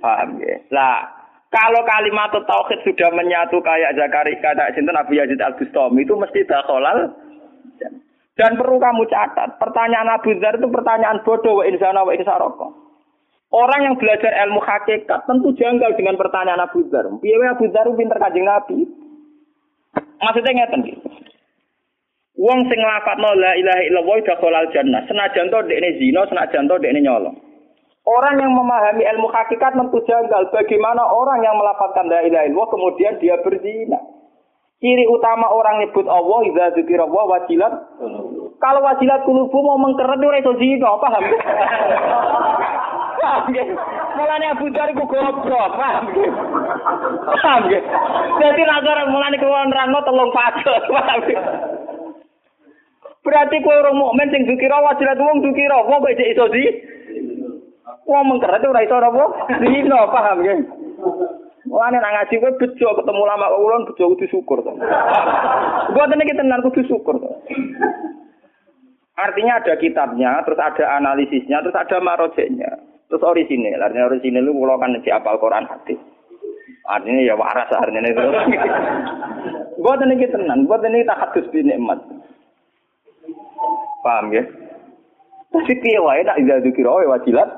Paham ya? Lah, kalau kalimat tauhid sudah menyatu kayak Zakaria kata sinten Abu Yazid Al Bustami itu mesti dakhalal dan perlu kamu catat, pertanyaan Abu Dhar itu pertanyaan bodoh wa insana wa insaroko. Orang yang belajar ilmu hakikat tentu janggal dengan pertanyaan Abu Dhar. Piye Abu Dhar pinter kajeng Nabi? Maksudnya ngeten iki. Wong sing nglafadzno la ilaha illallah dakhalal jannah. Senajan to dekne zina, senajan to dekne nyolong. Orang yang memahami ilmu hakikat tentu janggal bagaimana orang yang melafalkan la ilaha illallah kemudian dia berzina. Ciri utama orang nyebut Allah idza dzikra wa wajilat. Kalau wajilat kulubu mau mengkeret ora iso zina, paham? Paham nggih? Mulane Abu Dzar iku goblok, paham nggih? Paham nggih? Dadi nazar mulane kuwi nerangno telung fase, paham Berarti kowe orang mukmin sing dzikira wajilat wong dzikira, wong kok iso di? Wong mengkeret ora iso apa? Zina, paham nggih? Mulane nang ngaji kowe bejo ketemu lama kok ulun bejo kudu syukur to. Gua tenan iki tenan kudu syukur to. Artinya ada kitabnya, terus ada analisisnya, terus ada marojeknya, terus orisinil. Artinya orisinil itu kalau kan si apal Quran hadis. Artinya ya waras artinya itu. Buat ini kita tenan, buat ini tak hadis di nikmat. Paham ya? Tapi piye wae nak ida dikira wajilat